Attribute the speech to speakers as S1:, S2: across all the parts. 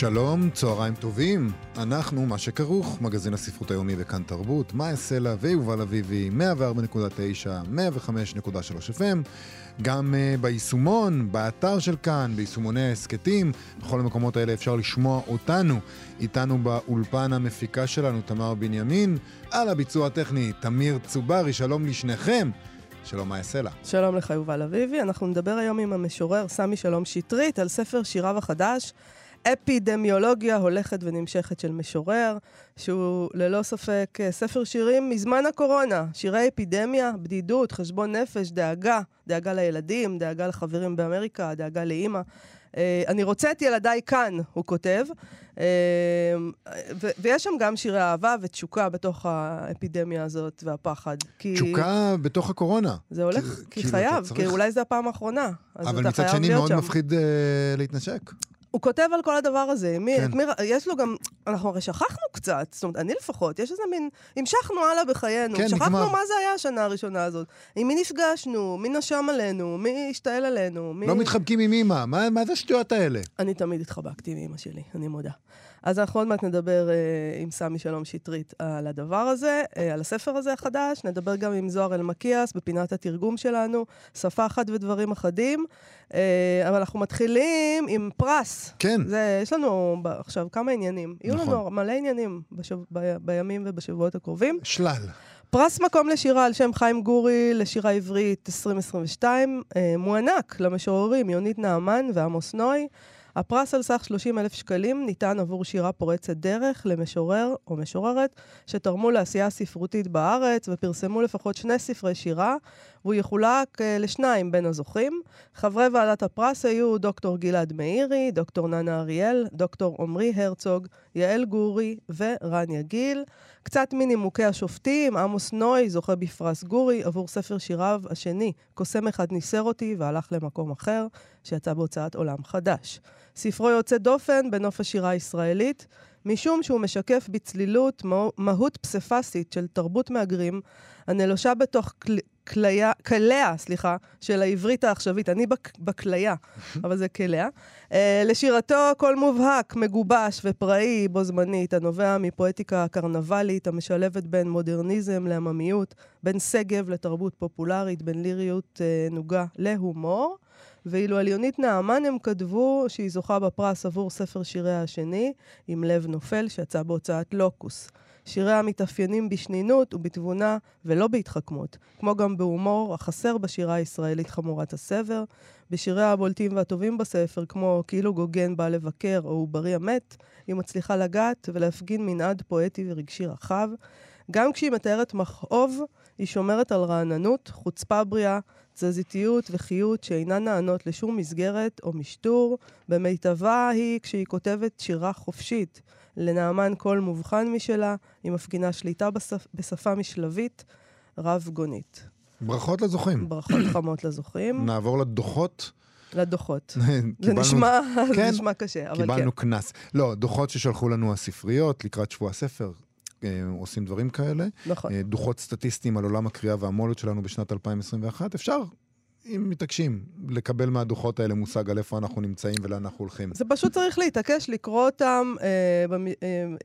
S1: שלום, צהריים טובים. אנחנו, מה שכרוך, מגזין הספרות היומי בכאן תרבות, מאיה סלע ויובל אביבי, 104.9, 105.3 FM, גם uh, ביישומון, באתר של כאן, ביישומוני ההסכתים, בכל המקומות האלה אפשר לשמוע אותנו. איתנו באולפן המפיקה שלנו, תמר בנימין, על הביצוע הטכני, תמיר צוברי, שלום לשניכם. שלום, מאיה סלע.
S2: שלום לך, יובל אביבי. אנחנו נדבר היום עם המשורר סמי שלום שטרית על ספר שיריו החדש. אפידמיולוגיה הולכת ונמשכת של משורר, שהוא ללא ספק אה, ספר שירים מזמן הקורונה. שירי אפידמיה, בדידות, חשבון נפש, דאגה, דאגה לילדים, דאגה לחברים באמריקה, דאגה לאימא. Uh, אני רוצה את ילדיי כאן, הוא כותב. ו- ויש שם גם שירי אהבה ותשוקה בתוך האפידמיה הזאת והפחד.
S1: כי... תשוקה בתוך הקורונה.
S2: זה הולך, כי, כי חייב, צריך... כי אולי זו הפעם האחרונה.
S1: אבל מצד שני מאוד שם. מפחיד uh, להתנשק.
S2: הוא כותב על כל הדבר הזה. מי, כן. מי, יש לו גם, אנחנו הרי שכחנו קצת, זאת אומרת, אני לפחות, יש איזה מין, המשכנו הלאה בחיינו. כן, שכחנו נגמר. מה זה היה השנה הראשונה הזאת. עם מי נפגשנו, מי נשם עלינו, מי השתעל עלינו. מי...
S1: לא מתחבקים עם אימא, מה, מה זה השטויות האלה?
S2: אני תמיד התחבקתי עם אימא שלי, אני מודה. אז אנחנו עוד מעט נדבר אה, עם סמי שלום שטרית על הדבר הזה, אה, על הספר הזה החדש. נדבר גם עם זוהר אלמקיאס בפינת התרגום שלנו, שפה אחת ודברים אחדים. אה, אבל אנחנו מתחילים עם פרס.
S1: כן.
S2: זה, יש לנו עכשיו כמה עניינים. נכון. יהיו לנו מלא עניינים בשב, ב, בימים ובשבועות הקרובים.
S1: שלל.
S2: פרס מקום לשירה על שם חיים גורי לשירה עברית 2022 אה, מוענק למשוררים יונית נעמן ועמוס נוי. הפרס על סך 30 אלף שקלים ניתן עבור שירה פורצת דרך למשורר או משוררת שתרמו לעשייה הספרותית בארץ ופרסמו לפחות שני ספרי שירה, והוא יחולק uh, לשניים בין הזוכים. חברי ועדת הפרס היו דוקטור גלעד מאירי, דוקטור ננה אריאל, דוקטור עמרי הרצוג, יעל גורי ורניה גיל. קצת מנימוקי השופטים, עמוס נוי זוכה בפרס גורי עבור ספר שיריו השני, קוסם אחד ניסר אותי והלך למקום אחר, שיצא בהוצאת עולם חדש. ספרו יוצא דופן בנוף השירה הישראלית, משום שהוא משקף בצלילות מהות פסיפסית של תרבות מהגרים, הנלושה בתוך כליה, סליחה, של העברית העכשווית. אני בכליה, אבל זה כליה. Uh, לשירתו קול מובהק, מגובש ופראי בו זמנית, הנובע מפואטיקה קרנבלית המשלבת בין מודרניזם לעממיות, בין שגב לתרבות פופולרית, בין ליריות uh, נוגה להומור. ואילו על יונית נעמן הם כתבו שהיא זוכה בפרס עבור ספר שיריה השני, עם לב נופל, שיצא בהוצאת לוקוס. שיריה מתאפיינים בשנינות ובתבונה ולא בהתחכמות, כמו גם בהומור החסר בשירה הישראלית חמורת הסבר. בשיריה הבולטים והטובים בספר, כמו כאילו גוגן בא לבקר או עוברי המת, היא מצליחה לגעת ולהפגין מנעד פואטי ורגשי רחב. גם כשהיא מתארת מכאוב, היא שומרת על רעננות, חוצפה בריאה, תזזיתיות וחיות שאינן נענות לשום מסגרת או משטור. במיטבה היא כשהיא כותבת שירה חופשית. לנעמן קול מובחן משלה, היא מפגינה שליטה בשפ... בשפה משלבית רב-גונית.
S1: ברכות לזוכים.
S2: ברכות חמות לזוכים.
S1: נעבור לדוחות.
S2: לדוחות. זה נשמע, כן, זה נשמע קשה, אבל כן.
S1: קיבלנו קנס. לא, דוחות ששלחו לנו הספריות לקראת שבוע הספר. אה, עושים דברים כאלה.
S2: נכון.
S1: אה, דוחות סטטיסטיים על עולם הקריאה והמו"לות שלנו בשנת 2021. אפשר, אם מתעקשים, לקבל מהדוחות האלה מושג על איפה אנחנו נמצאים ולאן אנחנו הולכים.
S2: זה פשוט צריך להתעקש, לקרוא אותם, אה, במ, אה,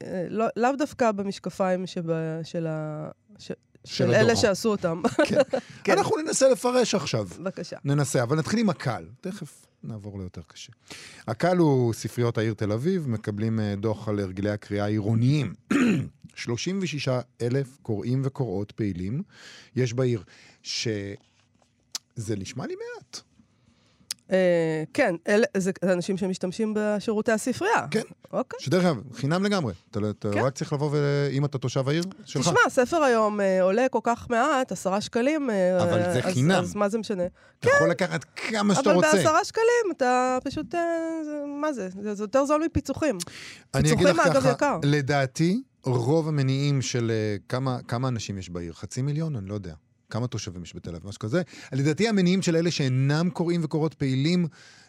S2: אה, לא, לאו דווקא במשקפיים שבה, של ה... ש... של, של אלה שעשו אותם.
S1: כן. כן. אנחנו ננסה לפרש עכשיו.
S2: בבקשה.
S1: ננסה, אבל נתחיל עם הקל. תכף נעבור ליותר קשה. הקל הוא ספריות העיר תל אביב, מקבלים אה, דוח על הרגלי הקריאה העירוניים. 36 אלף קוראים וקוראות פעילים יש בעיר, שזה נשמע לי מעט.
S2: אה, כן, זה אנשים שמשתמשים בשירותי הספרייה.
S1: כן.
S2: אוקיי.
S1: שדרך אגב, חינם לגמרי. אתה כן. רק צריך לבוא אם אתה תושב העיר שלך.
S2: תשמע, ספר היום אה, עולה כל כך מעט, עשרה שקלים.
S1: אה, אבל זה חינם.
S2: אז מה זה משנה?
S1: אתה יכול לקחת כמה שאתה רוצה.
S2: אבל בעשרה שקלים אתה פשוט, מה זה? זה יותר זול מפיצוחים. פיצוחים, אגב, יקר.
S1: לדעתי, רוב המניעים של כמה, כמה אנשים יש בעיר? חצי מיליון? אני לא יודע. כמה תושבים יש בתל אביב, משהו כזה. לדעתי המניעים של אלה שאינם קוראים וקוראות פעילים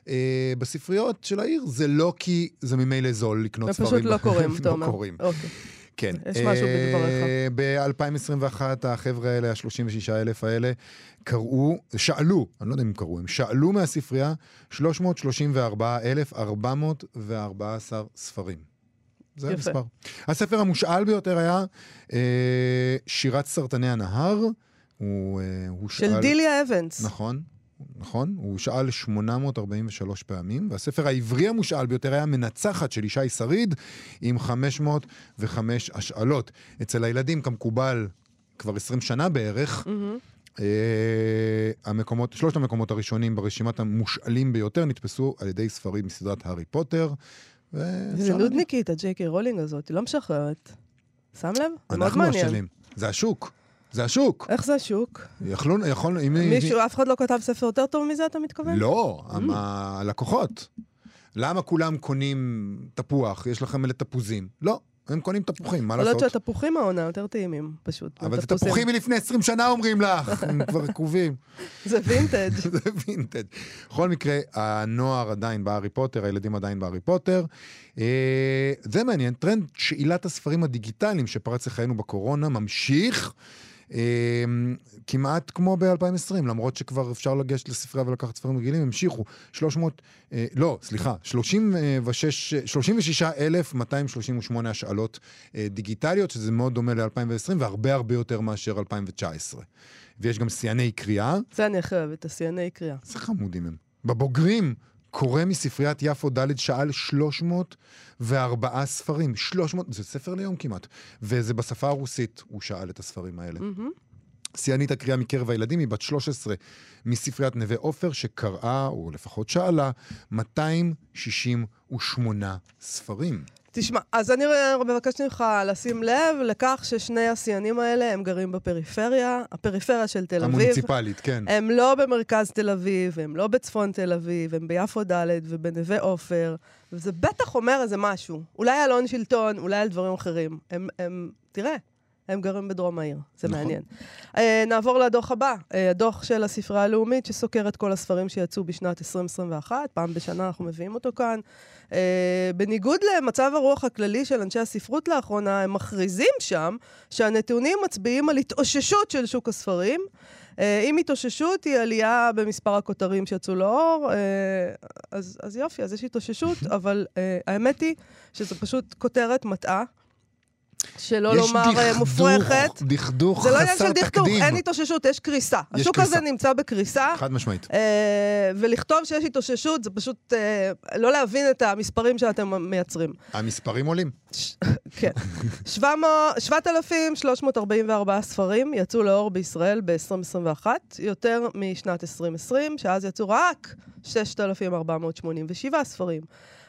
S1: אה, בספריות של העיר, זה לא כי זה ממילא זול לקנות ספרים.
S2: פשוט לא קוראים, אתה אומר.
S1: לא קוראים.
S2: אוקיי.
S1: כן.
S2: יש משהו בדבריך.
S1: ב-2021 החבר'ה האלה, ה-36 אלף האלה, קראו, שאלו, אני לא יודע אם קראו, הם שאלו מהספרייה 334,414 ספרים. זה
S2: יפה.
S1: המספר. הספר המושאל ביותר היה אה, שירת סרטני הנהר. הוא, אה, הוא
S2: של
S1: שאל...
S2: דיליה אבנס.
S1: נכון, נכון. הוא שאל 843 פעמים, והספר העברי המושאל ביותר היה מנצחת של ישי שריד, עם 505 השאלות. אצל הילדים, כמקובל כבר 20 שנה בערך,
S2: מהמם.
S1: אה, המקומות, שלושת המקומות הראשונים ברשימת המושאלים ביותר נתפסו על ידי ספרים מסדרת הארי פוטר.
S2: זה
S1: ואפשר
S2: נודניקית, הג'יי קיי רולינג הזאת, היא לא משחררת. שם לב? זה מאוד
S1: אנחנו
S2: מעניין.
S1: אשמים. זה השוק. זה השוק.
S2: איך זה השוק?
S1: יכלו, יכול, אם...
S2: מישהו, אף אחד לא כתב ספר יותר טוב מזה, אתה מתכוון?
S1: לא,
S2: Mm.
S1: הלקוחות. למה כולם קונים תפוח? יש לכם מלא תפוזים. לא, הם קונים תפוחים, מה
S2: יכול להיות
S1: לעשות?
S2: שהתפוחים העונה יותר טעימים, פשוט.
S1: אבל זה. תפוחים מלפני 20 שנה אומרים לך, הם כבר רקובים.
S2: זה וינטג'.
S1: זה וינטג'. בכל מקרה, הנוער עדיין בהארי פוטר, הילדים עדיין בהארי פוטר. אה, זה מעניין, טרנד שאילת הספרים הדיגיטליים שפרץ לחיינו בקורונה ממשיך. אה, כמעט כמו ב-2020, למרות שכבר אפשר לגשת לספרייה ולקחת ספרים רגילים, המשיכו. 300, אה, לא, סליחה, 36 36,238 השאלות אה, דיגיטליות, שזה מאוד דומה ל-2020 והרבה הרבה יותר מאשר 2019. ויש גם שיאני קריאה,
S2: זה אני הכי אוהבת, השיאני קריאה.
S1: איזה חמודים הם. בבוגרים, קורא מספריית יפו ד' שאל 304 ספרים. 300, זה ספר ליום כמעט. וזה בשפה הרוסית, הוא שאל את הספרים האלה.
S2: מהמם.
S1: שיאנית הקריאה מקרב הילדים היא בת 13 מספריית נווה עופר, שקראה, או לפחות שאלה, 268 ספרים.
S2: תשמע, אז אני מבקשת ממך לשים לב לכך ששני השיאנים האלה, הם גרים בפריפריה, הפריפריה של תל אביב.
S1: המוניציפלית, כן.
S2: הם לא במרכז תל אביב, הם לא בצפון תל אביב, הם ביפו ד' ובנווה עופר, וזה בטח אומר איזה משהו. אולי על הון שלטון, אולי על דברים אחרים. הם, הם, תראה, הם גרים בדרום העיר, זה
S1: נכון.
S2: מעניין. Uh, נעבור לדוח הבא, uh, הדוח של הספרייה הלאומית, שסוקר את כל הספרים שיצאו בשנת 2021, פעם בשנה אנחנו מביאים אותו כאן. Uh, בניגוד למצב הרוח הכללי של אנשי הספרות לאחרונה, הם מכריזים שם שהנתונים מצביעים על התאוששות של שוק הספרים. Uh, אם התאוששות היא עלייה במספר הכותרים שיצאו לאור, uh, אז, אז יופי, אז יש התאוששות, אבל uh, האמת היא שזו פשוט כותרת מטעה. שלא
S1: יש
S2: לומר אה,
S1: דכדוך,
S2: מופרכת.
S1: דכדוך
S2: זה לא עניין
S1: חסר
S2: של דכדוך,
S1: תקדים.
S2: אין התאוששות, יש קריסה.
S1: יש
S2: השוק
S1: קריסה.
S2: הזה נמצא בקריסה,
S1: חד משמעית.
S2: אה, ולכתוב שיש התאוששות זה פשוט אה, לא להבין את המספרים שאתם מייצרים.
S1: המספרים עולים.
S2: ש- כן. 700 7,344 ספרים יצאו לאור בישראל ב-2021, יותר משנת 2020, שאז יצאו רק 6,487 ספרים.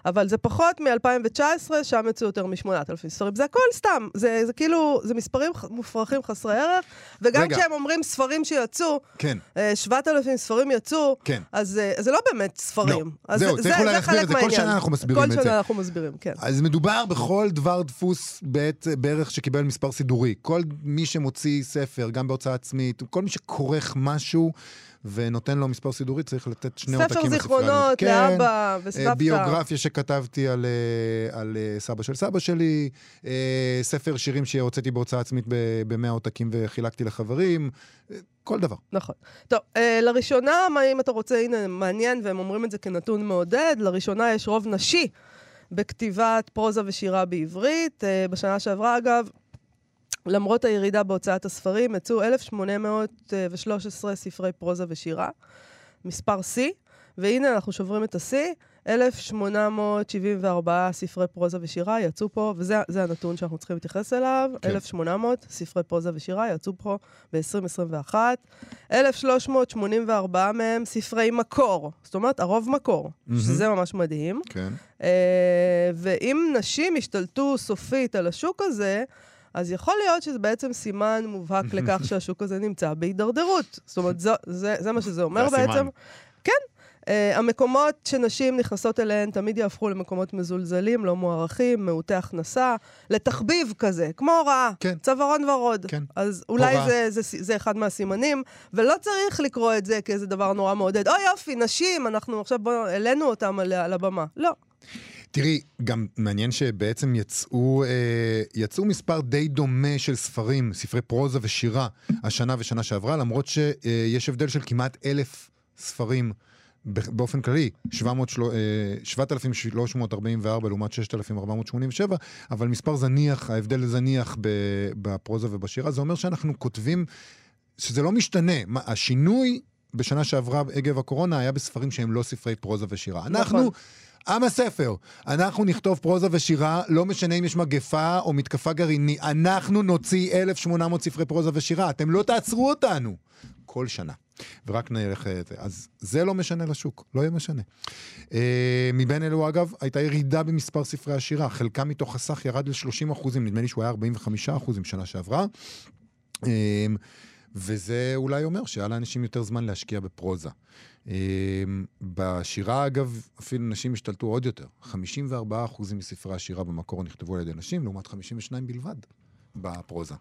S2: אבל זה פחות מ-2019, שם יצאו יותר מ-8,000 ספרים. זה הכל סתם. זה, זה כאילו, זה מספרים מופרכים חסרי ערך, וגם
S1: רגע.
S2: כשהם אומרים ספרים שיצאו,
S1: כן,
S2: אה, 7,000 ספרים יצאו,
S1: כן.
S2: אז אה, זה לא באמת ספרים.
S1: לא.
S2: אז
S1: זהו,
S2: זה-
S1: צריך
S2: זה-
S1: אולי
S2: זה
S1: להסביר את זה. כל. שנה אנחנו מסבירים את
S2: כל
S1: זה.
S2: שנה אנחנו מסבירים, כן.
S1: אז מדובר בכל דבר דפוס בעת, בערך שקיבל מספר סידורי. כל מי שמוציא ספר, גם בהוצאה עצמית, כל מי שכורך משהו ונותן לו מספר סידורי, צריך לתת שני עותקים
S2: ספר זיכרונות.
S1: כן.
S2: לאבא
S1: אה,
S2: וסבתא.
S1: ביוגרפיה שכתבתי על, אה, על אה, סבא של סבא שלי, ספר שירים שהוצאתי בהוצאה עצמית ב-100 עותקים וחילקתי לחברים, כל דבר.
S2: נכון. טוב, לראשונה, מה אם אתה רוצה, הנה, מעניין, והם אומרים את זה כנתון מעודד, לראשונה יש רוב נשי בכתיבת פרוזה ושירה בעברית. בשנה שעברה, אגב, למרות הירידה בהוצאת הספרים, יצאו 1,813 ספרי פרוזה ושירה, מספר שיא, והנה אנחנו שוברים את השיא, 1,874 ספרי פרוזה ושירה יצאו פה, וזה זה הנתון שאנחנו צריכים להתייחס אליו,
S1: כן.
S2: 1,800 ספרי פרוזה ושירה יצאו פה ב-2021, 1,384 מהם ספרי מקור, זאת אומרת, הרוב מקור,
S1: מהמם.
S2: שזה ממש מדהים.
S1: כן.
S2: אה, ואם נשים השתלטו סופית על השוק הזה, אז יכול להיות שזה בעצם סימן מובהק לכך שהשוק הזה נמצא בהידרדרות. זאת אומרת, זו, זה, זה מה שזה אומר
S1: זה הסימן.
S2: בעצם. כן. Uh, המקומות שנשים נכנסות אליהן תמיד יהפכו למקומות מזולזלים, לא מוערכים, מעוטי הכנסה, לתחביב כזה, כמו הוראה,
S1: כן.
S2: צווארון ורוד.
S1: כן.
S2: אז אולי
S1: הוראה.
S2: זה, זה, זה אחד מהסימנים, ולא צריך לקרוא את זה כאיזה דבר נורא מעודד. אוי יופי, נשים, אנחנו עכשיו בואו, העלינו אותם על, על הבמה. לא.
S1: תראי, גם מעניין שבעצם יצאו, אה, יצאו מספר די דומה של ספרים, ספרי פרוזה ושירה, השנה ושנה שעברה, למרות שיש הבדל של כמעט אלף ספרים באופן כללי, 700, של- אה, 7,344 לעומת 6,487, אבל מספר זניח, ההבדל זניח בפרוזה ובשירה, זה אומר שאנחנו כותבים, שזה לא משתנה. מה, השינוי בשנה שעברה עקב הקורונה היה בספרים שהם לא ספרי פרוזה ושירה. אנחנו... עם הספר, אנחנו נכתוב פרוזה ושירה, לא משנה אם יש מגפה או מתקפה גרעינית, אנחנו נוציא 1,800 ספרי פרוזה ושירה, אתם לא תעצרו אותנו. כל שנה. ורק נלך... אה. אז זה לא משנה לשוק, לא יהיה משנה. אה, מבין אלו, אגב, הייתה ירידה במספר ספרי השירה. חלקם מתוך הסך ירד ל-30 אחוזים, נדמה לי שהוא היה 45 אחוזים שנה שעברה. אה, וזה אולי אומר שהיה לאנשים יותר זמן להשקיע בפרוזה. אה, בשירה, אגב, אפילו נשים השתלטו עוד יותר. 54 אחוזים מספרי השירה במקור נכתבו על ידי נשים, לעומת 52 בלבד בפרוזה.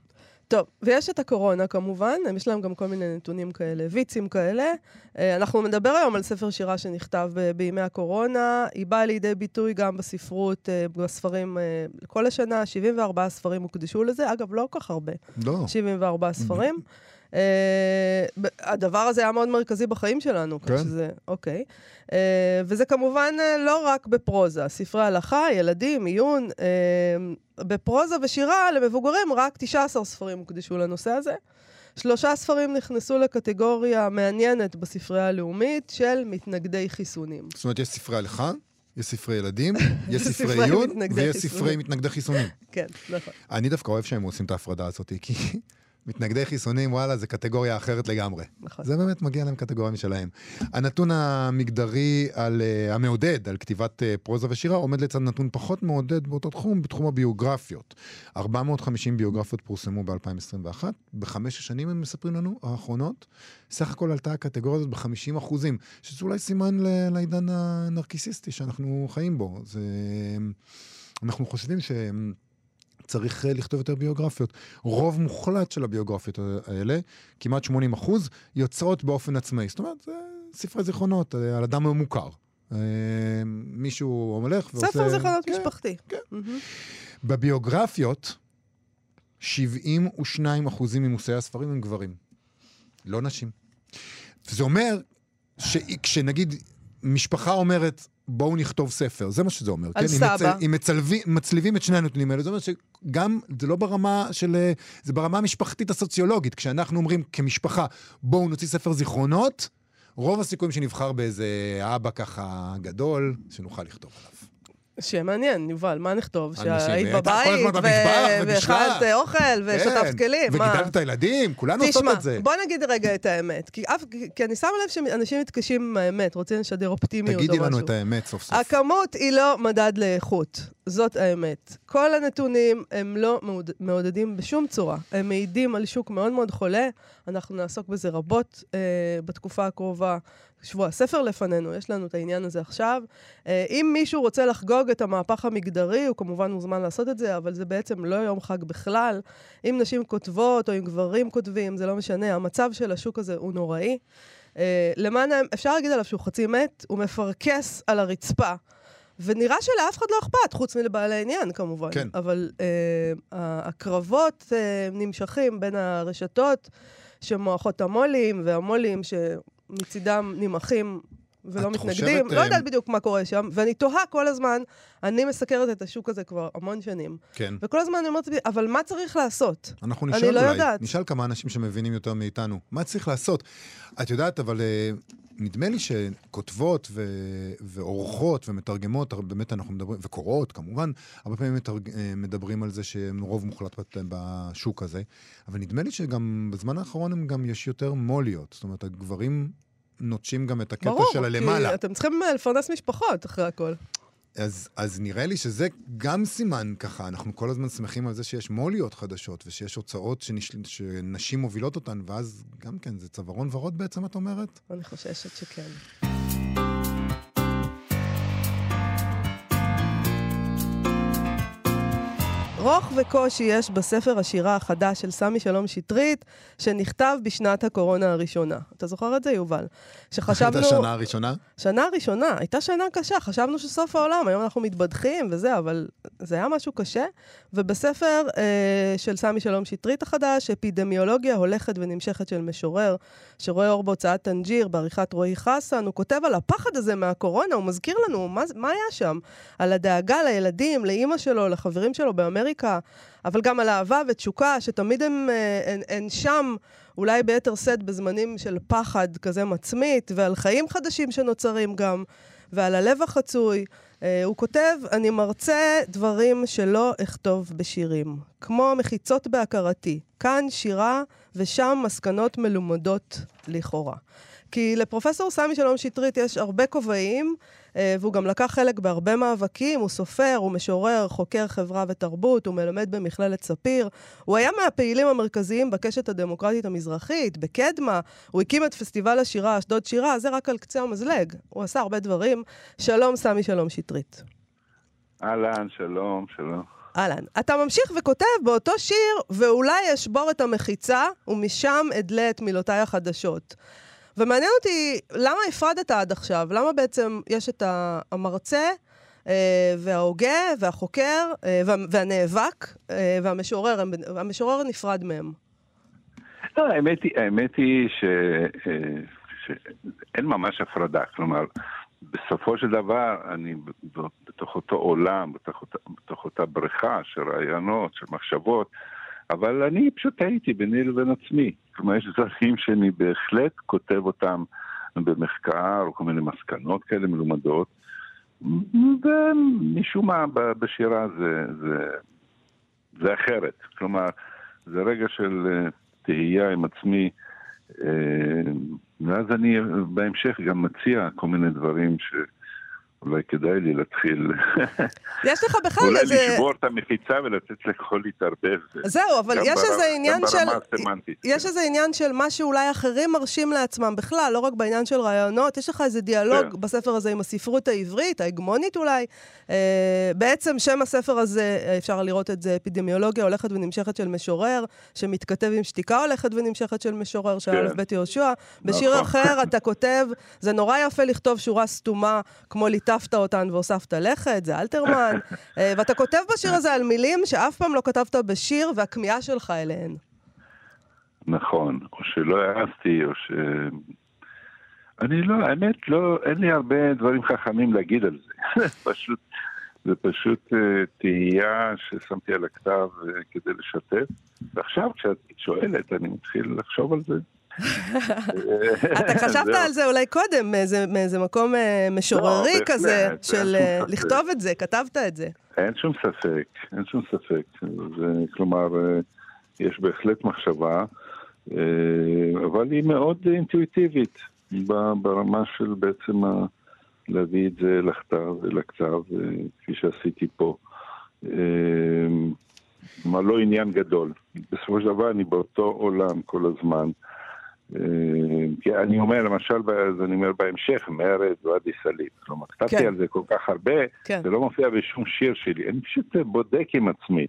S2: טוב, ויש את הקורונה כמובן, יש להם גם כל מיני נתונים כאלה, ויצים כאלה. אה, אנחנו נדבר היום על ספר שירה שנכתב בימי הקורונה, היא באה לידי ביטוי גם בספרות, אה, בספרים אה, כל השנה, 74 ספרים הוקדשו לזה, אגב, לא כל כך הרבה,
S1: לא.
S2: 74 ספרים. אה, הדבר הזה היה מאוד מרכזי בחיים שלנו.
S1: כן.
S2: שזה, אוקיי. אה, וזה כמובן אה, לא רק בפרוזה, ספרי הלכה, ילדים, עיון. אה, בפרוזה ושירה למבוגרים רק 19 ספרים הוקדשו לנושא הזה. שלושה ספרים נכנסו לקטגוריה מעניינת בספרייה הלאומית של מתנגדי חיסונים.
S1: זאת אומרת, יש ספרי הלכה, יש ספרי ילדים, יש ספרי עיון, ויש. ספרי מתנגדי חיסונים.
S2: כן, נכון.
S1: אני דווקא אוהב שהם עושים את ההפרדה הזאת, כי מתנגדי חיסונים, וואלה, זה קטגוריה אחרת לגמרי.
S2: נכון.
S1: זה באמת מגיע להם קטגוריה משלהם. הנתון המגדרי על, uh, המעודד על כתיבת uh, פרוזה ושירה עומד לצד נתון פחות מעודד באותו תחום, בתחום הביוגרפיות. 450 ביוגרפיות פורסמו ב-2021, בחמש השנים הם מספרים לנו, האחרונות, סך הכל עלתה הקטגוריה הזאת ב-50 אחוזים, שזה אולי סימן ל- לעידן הנרקיסיסטי שאנחנו חיים בו. זה... אנחנו חושבים ש... צריך אה, לכתוב יותר ביוגרפיות. רוב מוחלט של הביוגרפיות האלה, כמעט 80 אחוז, יוצרות באופן עצמאי. זאת אומרת, זה ספרי זיכרונות אה, על אדם מוכר. אה, מישהו הולך ועושה...
S2: ספר זיכרונות
S1: כן.
S2: משפחתי.
S1: כן.
S2: מהמם.
S1: בביוגרפיות, 72 אחוזים ממושאי הספרים הם גברים, לא נשים. וזה אומר שכשנגיד משפחה אומרת, בואו נכתוב ספר, זה מה שזה אומר.
S2: על
S1: כן? אם
S2: סבא.
S1: מצ... אם מצלבים, מצליבים את שני הנתונים האלה, זה אומר שגם, זה לא ברמה של, אה, זה ברמה המשפחתית הסוציולוגית. כשאנחנו אומרים כמשפחה, בואו נוציא ספר זיכרונות, רוב הסיכויים שנבחר באיזה אבא ככה גדול, שנוכל לכתוב עליו.
S2: שמעניין, יובל, מה נכתוב? שהיית בבית. ואכלת אוכל, ושטפת כלים, מה?
S1: וגידלת את הילדים, כולנו עושות
S2: תשמע,
S1: את זה.
S2: בוא נגיד רגע את האמת. כי, אני שמה לב שאנשים מתקשים עם האמת, רוצים לשדר אופטימיות או משהו.
S1: תגידי לנו את האמת סוף סוף.
S2: הכמות היא לא מדד לאיכות, זאת האמת. כל הנתונים הם לא מעוד, מעודדים בשום צורה. הם מעידים על שוק מאוד מאוד חולה. אנחנו נעסוק בזה רבות אה, בתקופה הקרובה. שבוע הספר לפנינו, יש לנו את העניין הזה עכשיו. אה, אם מישהו רוצה לחגוג את המהפך המגדרי, הוא כמובן מוזמן לעשות את זה, אבל זה בעצם לא יום חג בכלל. אם נשים כותבות או אם גברים כותבים, זה לא משנה, המצב של השוק הזה הוא נוראי. אה, למען, אפשר להגיד עליו שהוא חצי מת, הוא מפרכס על הרצפה. ונראה שלאף אחד לא אכפת, חוץ מלבעלי עניין כמובן.
S1: כן.
S2: אבל אה, הקרבות אה, נמשכים בין הרשתות שמועכות המו"לים, והמו"לים שמצידם נמעכים ולא מתנגדים.
S1: חושבת,
S2: לא
S1: אה,
S2: יודעת בדיוק מה קורה שם, ואני תוהה כל הזמן, אני מסקרת את השוק הזה כבר המון שנים,
S1: כן.
S2: וכל הזמן אני אומרת, אבל מה צריך לעשות?
S1: אנחנו
S2: אני
S1: נשאל
S2: לא
S1: אולי,
S2: יודעת.
S1: נשאל כמה אנשים שמבינים יותר מאיתנו, מה צריך לעשות? את יודעת, אבל אה, נדמה לי שכותבות ו- ועורכות ומתרגמות, באמת אנחנו מדברים, וקוראות כמובן, הרבה פעמים מתרג... אה, מדברים על זה שהם רוב מוחלט בשוק הזה, אבל נדמה לי שגם בזמן האחרון הם גם יש יותר מוליות, זאת אומרת, הגברים נוטשים גם את הקטע
S2: ברור,
S1: של הלמעלה.
S2: כי אתם צריכים אה, לפרנס משפחות אחרי הכל.
S1: אז, אז נראה לי שזה גם סימן ככה, אנחנו כל הזמן שמחים על זה שיש מוליות חדשות ושיש הוצאות שנש... שנשים מובילות אותן, ואז גם כן, זה צווארון ורוד בעצם, את אומרת?
S2: אני חוששת שכן. רוך וקושי יש בספר השירה החדש של סמי שלום שטרית, שנכתב בשנת הקורונה הראשונה. אתה זוכר את זה, יובל?
S1: שחשבנו... את השנה הראשונה?
S2: שנה ראשונה. הייתה שנה קשה, חשבנו שסוף העולם, היום אנחנו מתבדחים וזה, אבל זה היה משהו קשה. ובספר אה, של סמי שלום שטרית החדש, אפידמיולוגיה הולכת ונמשכת של משורר, שרואה אור בהוצאת טנג'יר, בעריכת רועי חסן, הוא כותב על הפחד הזה מהקורונה, הוא מזכיר לנו מה, מה היה שם, על הדאגה לילדים, לאימא שלו, לחברים שלו באמריקה, אבל גם על אהבה ותשוקה, שתמיד אה, הם, הם שם, אולי ביתר שאת בזמנים של פחד כזה מצמית, ועל חיים חדשים שנוצרים גם, ועל הלב החצוי. Uh, הוא כותב, אני מרצה דברים שלא אכתוב בשירים, כמו מחיצות בהכרתי, כאן שירה ושם מסקנות מלומדות לכאורה. כי לפרופסור סמי שלום שטרית יש הרבה כובעים, אה, והוא גם לקח חלק בהרבה מאבקים, הוא סופר, הוא משורר, חוקר חברה ותרבות, הוא מלמד במכללת ספיר. הוא היה מהפעילים המרכזיים בקשת הדמוקרטית המזרחית, בקדמה, הוא הקים את פסטיבל השירה, אשדוד שירה, זה רק על קצה המזלג. הוא עשה הרבה דברים. שלום, סמי שלום שטרית.
S3: אהלן, שלום, שלום.
S2: אהלן. אתה ממשיך וכותב באותו שיר, ואולי אשבור את המחיצה, ומשם אדלה את מילותיי החדשות. ומעניין אותי, למה הפרדת עד עכשיו? למה בעצם יש את המרצה אה, וההוגה והחוקר אה, וה, והנאבק אה, והמשורר, המשורר נפרד מהם?
S3: לא, האמת היא, האמת היא ש, שאין ממש הפרדה. כלומר, בסופו של דבר, אני בתוך אותו עולם, בתוך אותה, בתוך אותה בריכה של רעיונות, של מחשבות, אבל אני פשוט הייתי ביני לבין עצמי. כלומר, יש דברים שאני בהחלט כותב אותם במחקר, או כל מיני מסקנות כאלה מלומדות, ומשום מה בשירה זה, זה, זה אחרת. כלומר, זה רגע של אה, תהייה עם עצמי, אה, ואז אני בהמשך גם מציע כל מיני דברים ש... אולי כדאי לי להתחיל...
S2: יש לך בכלל
S3: אולי
S2: איזה...
S3: אולי לשבור את המחיצה ולתת לכל להתערבב.
S2: זהו, אבל יש
S3: ברמה,
S2: איזה עניין של...
S3: גם ברמה הסמנטית.
S2: יש כן. איזה עניין של מה שאולי אחרים מרשים לעצמם בכלל, לא רק בעניין של רעיונות. יש לך איזה דיאלוג כן. בספר הזה עם הספרות העברית, ההגמונית אולי. אה, בעצם שם הספר הזה, אפשר לראות את זה, אפידמיולוגיה הולכת ונמשכת של משורר, שמתכתב עם שתיקה הולכת ונמשכת של משורר, של כן. א' ב' יהושע. בשיר נכון. אחר אתה כותב, זה נורא יפה לכתוב שורה סתומה, כמו ליטה עטפת אותן והוספת לכת, זה אלתרמן. אה, ואתה כותב בשיר הזה על מילים שאף פעם לא כתבת בשיר, והכמיהה שלך אליהן.
S3: נכון, או שלא העזתי, או ש... אני לא, האמת, לא, אין לי הרבה דברים חכמים להגיד על זה. פשוט, זה פשוט uh, תהייה ששמתי על הכתב uh, כדי לשתף. ועכשיו, כשאת שואלת, אני מתחיל לחשוב על זה.
S2: אתה חשבת על זה אולי קודם, מאיזה מקום אה, משוררי לא, כזה, של אה, לכתוב את זה, כתבת את זה.
S3: אין שום ספק, אין שום ספק. כלומר, אה, יש בהחלט מחשבה, אבל היא מאוד אינטואיטיבית ברמה של בעצם להביא את זה לכתב ולכתב, כפי שעשיתי פה. כלומר, לא עניין גדול. בסופו של דבר אני באותו עולם כל הזמן. אה, אני אומר, למשל, אז אני אומר בהמשך, מרד ואדי סאליב. כלומר, כתבתי כן. על זה כל כך הרבה, כן. זה לא מופיע בשום שיר שלי. אני פשוט בודק עם עצמי.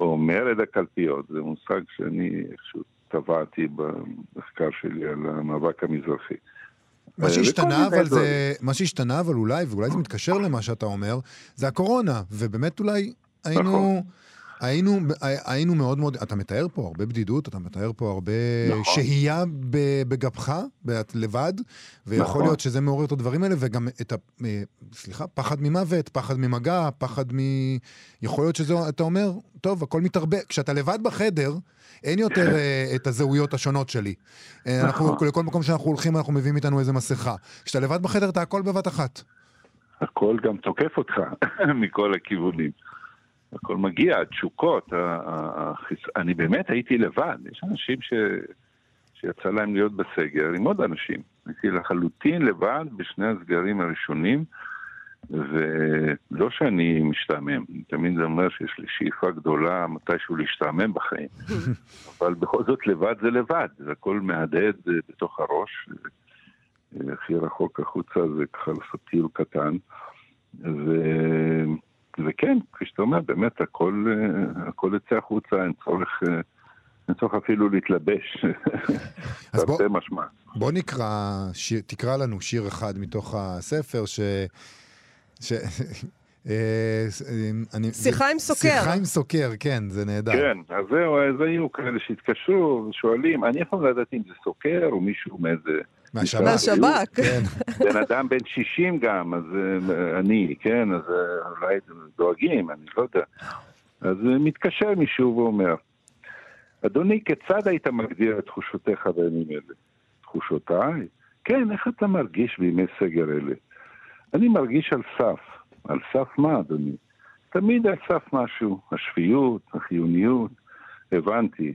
S3: או מרד הקלפיות, זה מושג שאני איכשהו טבעתי במחקר שלי על המאבק המזרחי.
S1: מה אה, שהשתנה, אבל זה, מה שהשתנה, אבל אולי, ואולי זה מתקשר למה שאתה אומר, זה הקורונה, ובאמת אולי היינו... נכון. היינו, היינו מאוד מאוד, אתה מתאר פה הרבה בדידות, אתה מתאר פה הרבה נכון. שהייה בגבך, לבד, ויכול נכון. להיות שזה מעורר את הדברים האלה, וגם את ה... אה, סליחה, פחד ממוות, פחד ממגע, פחד מ... יכול להיות שזה, אתה אומר, טוב, הכל מתערבב. כשאתה לבד בחדר, אין יותר uh, את הזהויות השונות שלי. אה, אנחנו, נכון. לכל מקום שאנחנו הולכים, אנחנו מביאים איתנו איזה מסכה. כשאתה לבד בחדר, אתה הכל בבת אחת.
S3: הכל גם תוקף אותך מכל הכיוונים. הכל מגיע, התשוקות, החיס... אני באמת הייתי לבד, יש אנשים ש... שיצא להם להיות בסגר עם עוד אנשים. הייתי לחלוטין לבד בשני הסגרים הראשונים, ולא שאני משתעמם, אני תמיד אומר שיש לי שאיפה גדולה מתישהו להשתעמם בחיים, אבל בכל זאת לבד זה לבד, זה הכל מהדהד בתוך הראש, הכי רחוק החוצה זה ככה לעשות טיול קטן, ו... וכן, כפי שאתה אומר, באמת הכל, אה, הכל יוצא החוצה, אין צורך, אה, אין צורך אפילו להתלבש.
S1: אז בוא,
S3: משמע.
S1: בוא נקרא, שיר, תקרא לנו שיר אחד מתוך הספר ש... ש... אה, אני-
S2: שיחה עם סוקר.
S1: שיחה עם סוקר, כן, זה נהדר.
S3: כן, אז זהו, אז היו כאלה שהתקשרו ושואלים, אני יכול לדעת אם זה סוקר או מישהו מאיזה...
S1: מהשב"כ.
S2: מהשב"כ.
S1: כן.
S3: בן אדם בן 60 גם, אז אה, אני, כן, אז אה, אולי דואגים, אני לא יודע. אז אה, מתקשר מישהו ואומר, אדוני, כיצד היית מגדיר את תחושותיך בימים אלה? תחושותיי? כן, איך אתה מרגיש בימי סגר אלה? אני מרגיש על סף. על סף מה, אדוני? תמיד על סף משהו, השפיות, החיוניות, הבנתי.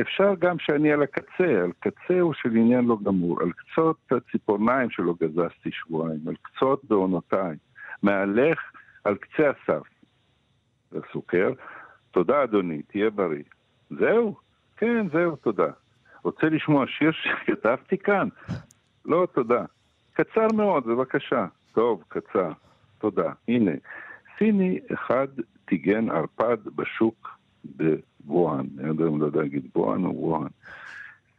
S3: אפשר גם שאני על הקצה, על קצהו של עניין לא גמור, על קצות הציפורניים שלא גזזתי שבועיים, על קצות בעונותיי, מהלך על קצה הסף. הסוכר, תודה אדוני, תהיה בריא. זהו? כן, זהו, תודה. רוצה לשמוע שיר שכתבתי כאן? לא, תודה. קצר מאוד, בבקשה. טוב, קצר. תודה. הנה, סיני אחד טיגן ערפד בשוק בווהאן. אני לא יודע להגיד ווהאן או ווהאן.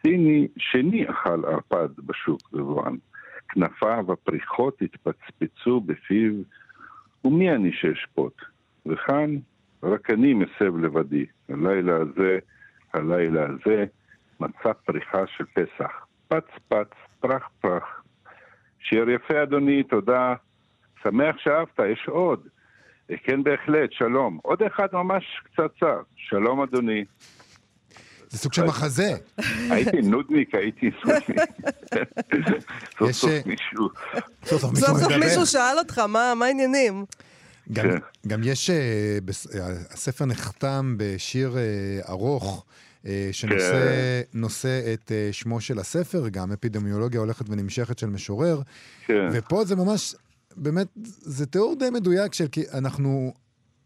S3: סיני שני אכל ערפד בשוק בווהאן. כנפיו הפריחות התפצפצו בפיו, ומי אני שאשפוט? וכאן רק אני מסב לבדי. הלילה הזה, הלילה הזה, מצא פריחה של פסח. פץ פץ, פרח פרח. שיר יפה אדוני, תודה. שמח שאהבת, יש עוד. אה, כן, בהחלט, שלום. עוד אחד ממש קצרצר. שלום אדוני.
S1: זה סוג של מחזה.
S3: הייתי נודניק, הייתי נודניק. סוף סוף
S1: אה,
S3: מישהו.
S1: סוף סוף
S2: סוף
S1: מישהו
S2: סוף
S1: מדבר.
S2: מישהו שאל אותך, מה מה העניינים?
S1: גם,
S3: כן.
S1: גם יש, אה, אה, הספר נחתם בשיר אה, ארוך. אה, שנושא נושא את אה, שמו של הספר, גם אפידמיולוגיה הולכת ונמשכת של משורר,
S3: כן.
S1: ופה זה ממש, באמת, זה תיאור די מדויק של כי אנחנו,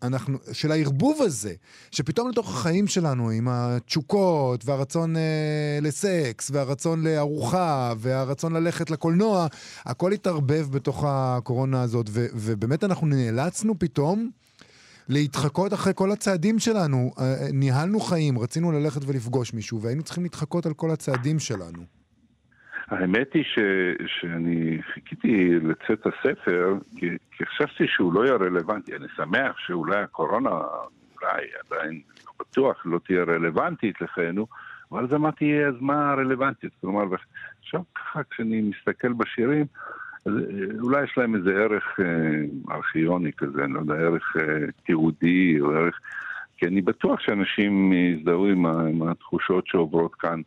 S1: אנחנו, של הערבוב הזה, שפתאום לתוך החיים שלנו, עם התשוקות, והרצון אה, לסקס, והרצון לארוחה, והרצון ללכת לקולנוע, הכל התערבב בתוך הקורונה הזאת, ו, ובאמת אנחנו נאלצנו פתאום להתחקות אחרי כל הצעדים שלנו. אה, אה, ניהלנו חיים, רצינו ללכת ולפגוש מישהו, והיינו צריכים להתחקות על כל הצעדים שלנו.
S3: האמת היא ש, שאני חיכיתי לצאת הספר, כי, כי חשבתי שהוא לא יהיה רלוונטי. אני שמח שאולי הקורונה, אולי עדיין לא בטוח, לא תהיה רלוונטית לחיינו, אבל אז אמרתי, אז מה הרלוונטיות? כלומר, עכשיו ככה כשאני מסתכל בשירים, אז אה, אולי יש להם איזה ערך אה, ארכיוני כזה, אני לא יודע, ערך אה, תיעודי או ערך... כי אני בטוח שאנשים יזדהו עם, עם התחושות שעוברות כאן.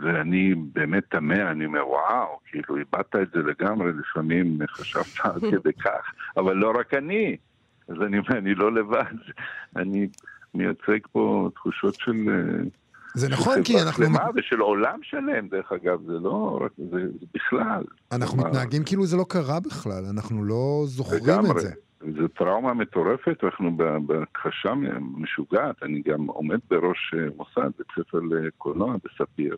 S3: ואני באמת תמה, אני אומר, וואו, כאילו איבדת את זה לגמרי, לפעמים חשבת עד כדי כך, אבל לא רק אני. אז אני אומר, אני לא לבד, אני מייצג פה תחושות של... אה,
S1: זה נכון, כי אנחנו...
S3: שלמה ושל עולם שלם, דרך אגב, זה לא רק, זה, זה בכלל.
S1: אנחנו מתנהגים כאילו זה לא קרה בכלל, אנחנו לא זוכרים את
S3: לגמרי.
S1: זה.
S3: זו טראומה מטורפת, אנחנו בהכחשה משוגעת. אני גם עומד בראש אה, מוסד, בית ספר לקולנוע בספיר,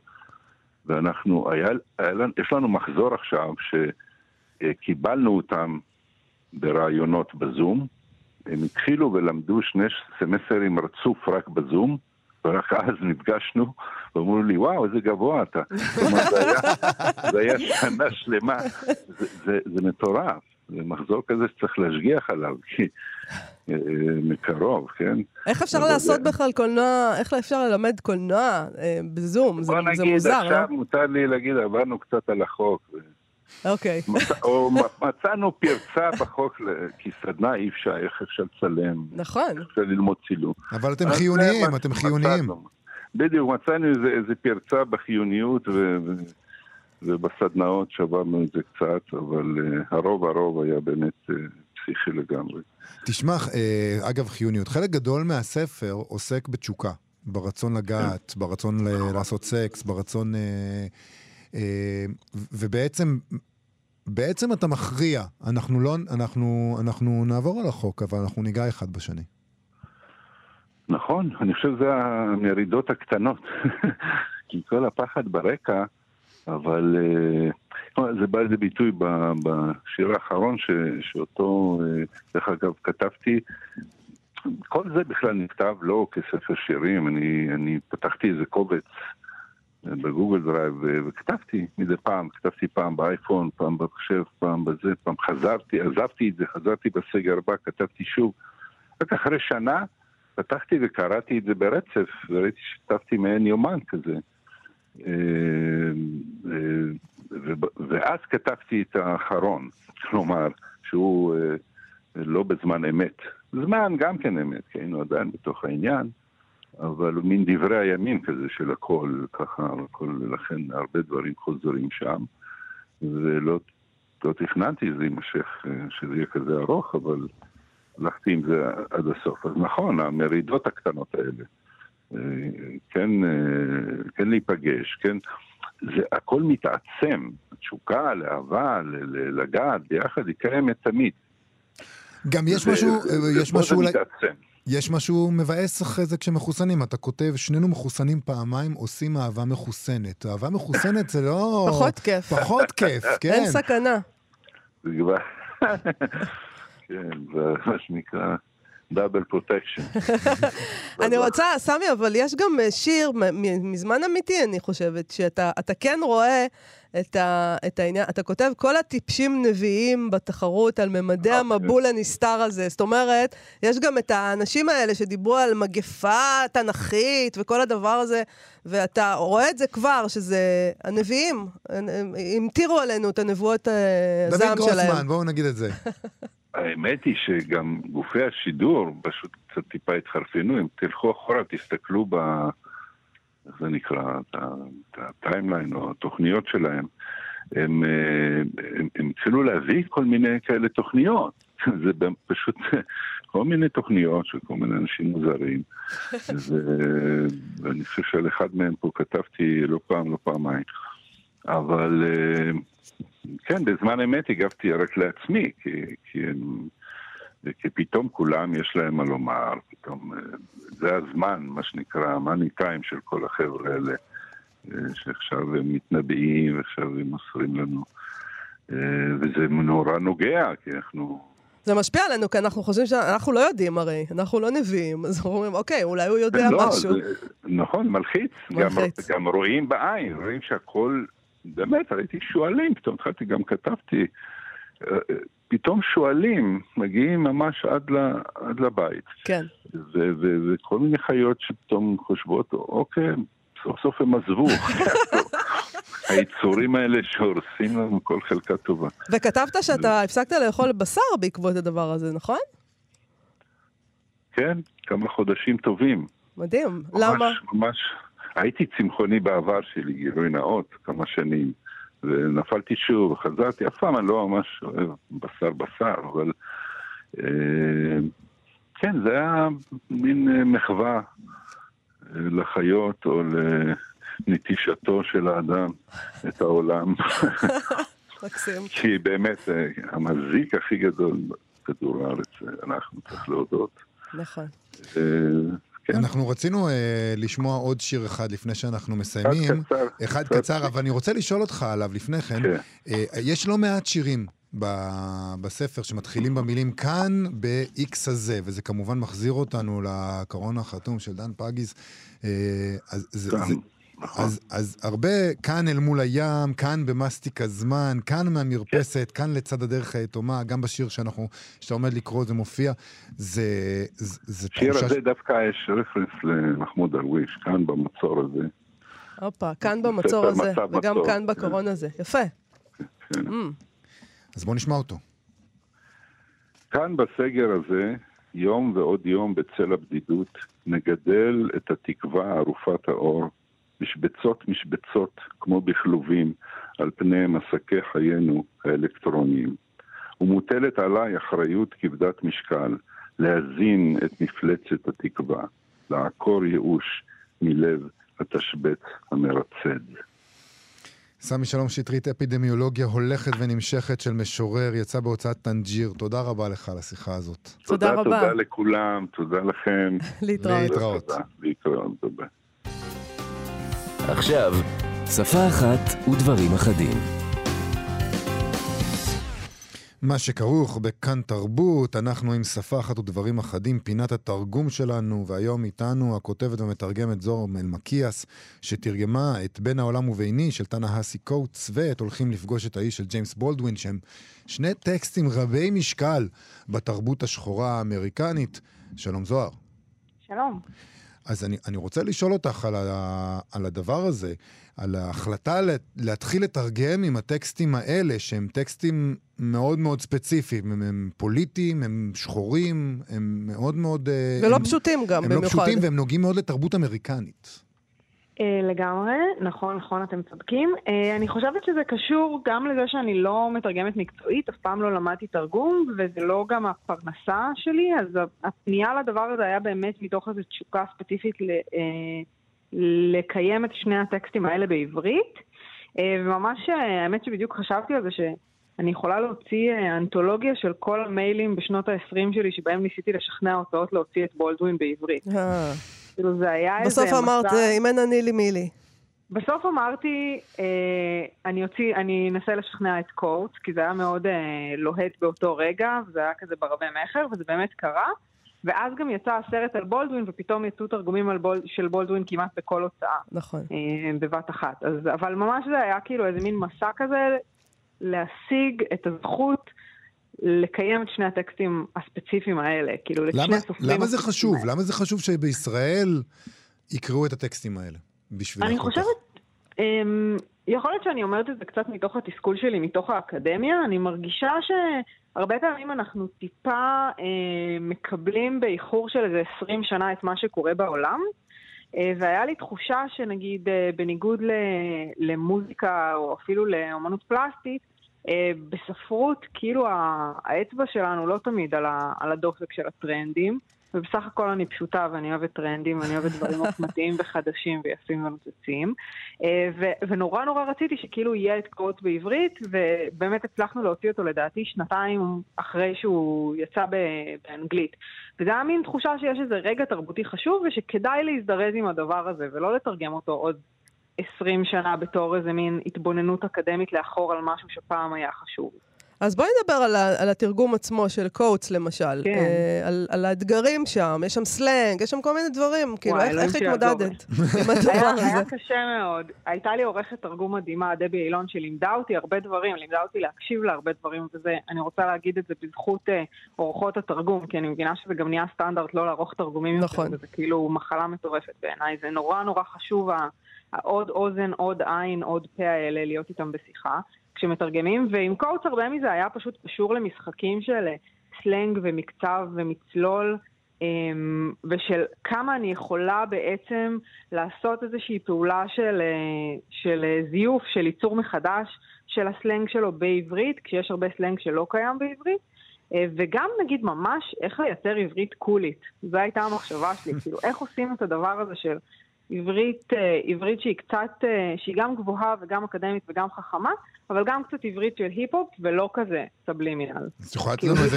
S3: ואנחנו, היה, היה, לנו- יש לנו מחזור עכשיו שקיבלנו אותם ברעיונות בזום. הם התחילו ולמדו שני סמסטרים רצוף רק בזום, ורק אז נפגשנו, ואמרו לי, וואו, איזה גבוה אתה. זה היה, זה היה שנה שלמה. זה, זה, זה מטורף. זה מחזור כזה שצריך להשגיח עליו, כי אה, מקרוב, כן?
S2: איך אפשר לעשות
S3: זה-
S2: בכלל קולנוע, איך אפשר ללמד קולנוע אה, בזום? זה
S3: בוא
S2: זה
S3: נגיד,
S2: מוזר,
S3: עכשיו
S2: לא?
S3: מותר לי להגיד, עברנו קצת על החוק.
S2: אוקיי.
S3: או מצאנו פרצה בחוק, כי סדנה אי אפשר, איך אפשר לצלם,
S2: נכון.
S3: איך אפשר ללמוד צילום.
S1: אבל אתם חיוניים, אתם. חיוניים.
S3: בדיוק, מצאנו איזה, איזה פרצה בחיוניות, ו, ובסדנאות שברנו את זה קצת, אבל uh, הרוב הרוב היה באמת uh, פסיכי לגמרי.
S1: תשמע, אה, אגב, חיוניות. חלק גדול מהספר עוסק בתשוקה. ברצון לגעת, ברצון לעשות סקס, ברצון... אה, אה, ובעצם, בעצם אתה מכריע. אנחנו לא... אנחנו, אנחנו נעבור על החוק, אבל אנחנו ניגע אחד בשני.
S3: נכון, אני חושב שזה המרידות הקטנות, כי כל הפחד ברקע, אבל uh, זה בא לידי ביטוי בשיר האחרון ש, שאותו, אה, דרך אגב, כתבתי. כל זה בכלל נכתב לא כספר שירים, אני, אני פתחתי איזה קובץ אה, בגוגל דרייב וכתבתי מדי פעם, כתבתי פעם באייפון, פעם במחשב, פעם בזה, פעם חזרתי, עזבתי את זה, חזרתי בסגר הבא, כתבתי שוב. רק אחרי שנה פתחתי וקראתי את זה ברצף, וראיתי שכתבתי מעין יומן כזה. ואז כתבתי את האחרון, כלומר, שהוא אה, לא בזמן אמת. זמן גם כן אמת, כי היינו עדיין בתוך העניין, אבל הוא מין דברי הימים כזה של הכל, ככה, הכל, לכן הרבה דברים חוזרים שם, ולא לא תכננתי שזה יימשך, אה, שזה יהיה כזה ארוך, אבל הלכתי עם זה עד הסוף. אז נכון, המרידות הקטנות האלה. אה, כן, כן להיפגש, כן, זה הכל מתעצם, התשוקה, הלהבה, לגעת ביחד, היא קיימת תמיד.
S1: גם יש משהו, יש משהו אולי... יש משהו מבאס אחרי זה כשמחוסנים. אתה כותב, שנינו מחוסנים פעמיים, עושים אהבה מחוסנת. אהבה מחוסנת זה לא...
S2: פחות כיף.
S1: פחות כיף, כן.
S2: אין סכנה.
S3: כן, זה מה שנקרא... Double protection.
S2: אני רוצה, סמי, אבל יש גם אה, שיר מזמן אמיתי, אני חושבת, שאתה כן רואה את, ה, את העניין, אתה כותב כל הטיפשים נביאים בתחרות על ממדי אוקיי. המבול הנסתר הזה. זאת אומרת, יש גם את האנשים האלה שדיברו על מגפה תנכית וכל הדבר הזה, ואתה רואה את זה כבר, שזה הנביאים, הם המטירו עלינו את הנבואות אה, הזעם שלהם.
S1: דוד גרוסמן, בואו נגיד את זה.
S3: האמת היא שגם גופי השידור פשוט קצת טיפה התחרפנו, אם תלכו אחורה, תסתכלו ב... איך זה נקרא? את הטיימליין או התוכניות שלהם. הם, אה, הם, הם התחילו להביא כל מיני כאלה תוכניות. זה פשוט כל מיני תוכניות של כל מיני אנשים מוזרים. ואני חושב שעל אחד מהם פה כתבתי לא פעם, לא פעמיים. אבל אה, כן, בזמן אמת הגבתי רק לעצמי, כי, כי, הם, כי פתאום כולם יש להם מה לומר, פתאום אה, זה הזמן, מה שנקרא, המאני טיים של כל החבר'ה האלה, אה, שעכשיו הם מתנבאים ועכשיו הם מוסרים לנו. וזה נורא נוגע, כי אנחנו...
S2: זה משפיע עלינו, כי אנחנו חושבים שאנחנו לא יודעים הרי, אנחנו לא נביאים, אז אנחנו אומרים, אוקיי, אולי הוא יודע לא, משהו. זה,
S3: נכון, מלחיץ. מלחיץ. גם, גם רואים בעין, רואים שהכל באמת, ראיתי שועלים, פתאום התחלתי, גם כתבתי, אה, פתאום שועלים מגיעים ממש עד, ל, עד לבית.
S2: כן.
S3: וכל מיני חיות שפתאום חושבות, אוקיי, סוף סוף הם עזבו. היצורים האלה שהורסים לנו כל חלקה טובה.
S2: וכתבת שאתה הפסקת לאכול בשר בעקבות הדבר הזה, נכון?
S3: כן, כמה חודשים טובים.
S2: מדהים.
S3: ממש,
S2: למה?
S3: ממש, הייתי צמחוני בעבר שלי, גילוי נאות, כמה שנים, ונפלתי שוב, חזרתי, אף פעם אני לא ממש אוהב בשר בשר, אבל אה, כן, זה היה מין אה, מחווה אה, לחיות או לנטישתו של האדם את העולם. כי באמת, המזיק הכי גדול בכדור הארץ, אנחנו צריך להודות.
S2: נכון.
S1: כן. אנחנו רצינו uh, לשמוע עוד שיר אחד לפני שאנחנו מסיימים.
S3: אחד קצר.
S1: אחד קצר, אבל אני רוצה לשאול אותך עליו לפני כן. כן. Uh, יש לא מעט שירים ב- בספר שמתחילים במילים כאן ב-X הזה, וזה כמובן מחזיר אותנו לקרון החתום של דן פגיס. Uh, אז זה, זה, נכון. אז, אז הרבה כאן אל מול הים, כאן במסטיק הזמן, כאן מהמרפסת, כן. כאן לצד הדרך היתומה, גם בשיר שאנחנו, שאתה עומד לקרוא זה מופיע, זה, זה, זה
S3: שיר תחושה... הזה דווקא יש רפרנס למחמוד דרוויש, כאן במצור הזה.
S2: הופה, כאן במצור הזה, וגם מצור, כאן כן. בקרון הזה. יפה.
S1: כן. Mm. אז בוא נשמע אותו.
S3: כאן בסגר הזה, יום ועוד יום בצל הבדידות, נגדל את התקווה ערופת האור משבצות משבצות כמו בכלובים על פני מסקי חיינו האלקטרוניים. ומוטלת עליי אחריות כבדת משקל להזין את מפלצת התקווה, לעקור ייאוש מלב התשבץ המרצד.
S1: סמי שלום שטרית, אפידמיולוגיה הולכת ונמשכת של משורר, יצא בהוצאת טנג'יר. תודה רבה לך על השיחה הזאת.
S2: תודה,
S3: תודה
S2: רבה.
S3: תודה לכולם, תודה לכם.
S2: להתראות.
S1: להתראות.
S3: להתראות, תודה.
S4: עכשיו, שפה אחת ודברים אחדים.
S1: מה שכרוך בכאן תרבות, אנחנו עם שפה אחת ודברים אחדים, פינת התרגום שלנו, והיום איתנו הכותבת והמתרגמת זור מלמקיאס, שתרגמה את בין העולם וביני של טאנה האסי קוטס, ואת הולכים לפגוש את האיש של ג'יימס בולדווין, שהם שני טקסטים רבי משקל בתרבות השחורה האמריקנית. שלום זוהר.
S4: שלום.
S1: אז אני, אני רוצה לשאול אותך על, ה, על הדבר הזה, על ההחלטה להתחיל לתרגם עם הטקסטים האלה, שהם טקסטים מאוד מאוד ספציפיים, הם, הם פוליטיים, הם שחורים, הם מאוד מאוד...
S2: אה, ולא הם, פשוטים גם,
S1: הם במיוחד. הם לא פשוטים והם נוגעים מאוד לתרבות אמריקנית.
S4: אה, לגמרי, נכון, נכון, אתם צודקים. אה, אני חושבת שזה קשור גם לזה שאני לא מתרגמת מקצועית, אף פעם לא למדתי תרגום, וזה לא גם הפרנסה שלי, אז הפנייה לדבר הזה היה באמת מתוך איזו תשוקה ספציפית אה, לקיים את שני הטקסטים האלה בעברית. וממש, האמת שבדיוק חשבתי על זה שאני יכולה להוציא אנתולוגיה של כל המיילים בשנות ה-20 שלי, שבהם ניסיתי לשכנע הוצאות להוציא את בולדווין בעברית. כאילו זה היה איזה
S2: בסוף אמרת, אם אין אני לי מי לי.
S4: בסוף אמרתי, אה, אני אוציא, אני אנסה לשכנע את קורט, כי זה היה מאוד אה, לוהט באותו רגע, וזה היה כזה ברבי מכר, וזה באמת קרה. ואז גם יצא הסרט על בולדווין, ופתאום יצאו תרגומים בול, של בולדווין כמעט בכל הוצאה.
S2: נכון.
S4: אה, בבת אחת. אז, אבל ממש זה היה כאילו איזה מין מסע כזה, להשיג את הזכות לקיים את שני הטקסטים הספציפיים האלה, כאילו לשני הסופרים
S1: למה זה חשוב? האלה. למה זה חשוב שבישראל יקראו את הטקסטים האלה? בשביל
S4: אני חושבת, um, יכול להיות שאני אומרת את זה קצת מתוך התסכול שלי, מתוך האקדמיה. אני מרגישה שהרבה פעמים אנחנו טיפה uh, מקבלים באיחור של איזה 20 שנה את מה שקורה בעולם. Uh, והיה לי תחושה שנגיד, uh, בניגוד למוזיקה או אפילו לאמנות פלסטית, אה, בספרות, כאילו האצבע שלנו לא תמיד על הדופק של הטרנדים, ובסך הכל אני פשוטה ואני אוהבת טרנדים ואני אוהבת דברים עוצמתיים וחדשים ויפים ונוצצים. אה, ונורא נורא רציתי שכאילו יהיה את קורות בעברית, ובאמת הצלחנו להוציא אותו לדעתי שנתיים אחרי שהוא יצא באנגלית. וזה היה מין תחושה שיש איזה רגע תרבותי חשוב ושכדאי להזדרז עם הדבר הזה ולא לתרגם אותו עוד 20 שנה בתור איזה מין התבוננות אקדמית לאחור על משהו שפעם היה חשוב.
S2: אז בואי נדבר על, ה, על התרגום עצמו של קוטס למשל. כן. אה, על, על האתגרים שם, יש שם סלנג, יש שם כל מיני דברים. כאילו, איך, איך התמודדת עם הדבר הזה?
S4: היה קשה מאוד. הייתה לי עורכת תרגום מדהימה, דבי אילון, שלימדה אותי הרבה דברים, לימדה אותי להקשיב להרבה דברים, וזה, אני רוצה להגיד את זה בזכות אה, אורחות התרגום, כי אני מבינה שזה גם נהיה סטנדרט לא לערוך תרגומים
S2: נכון.
S4: יותר, וזה כאילו מחלה מטורפת בעיניי. זה נורא נורא חשוב. העוד אוזן, עוד עין, עוד פה האלה, להיות איתם בשיחה. כשמתרגמים, ועם קורץ הרבה מזה היה פשוט קשור למשחקים של סלנג ומקצב ומצלול, אמ, ושל כמה אני יכולה בעצם לעשות איזושהי פעולה של, אה, של זיוף, של ייצור מחדש של הסלנג שלו בעברית, כשיש הרבה סלנג שלא קיים בעברית. אה, וגם נגיד ממש איך לייצר עברית קולית. זו הייתה המחשבה שלי, כאילו איך עושים את הדבר הזה של עברית, אה, עברית שהיא קצת, אה, שהיא גם גבוהה וגם אקדמית וגם חכמה, אבל גם קצת עברית של היפ-הופ ולא כזה סבלימינל.
S1: אז את יכולה לתת לנו איזה...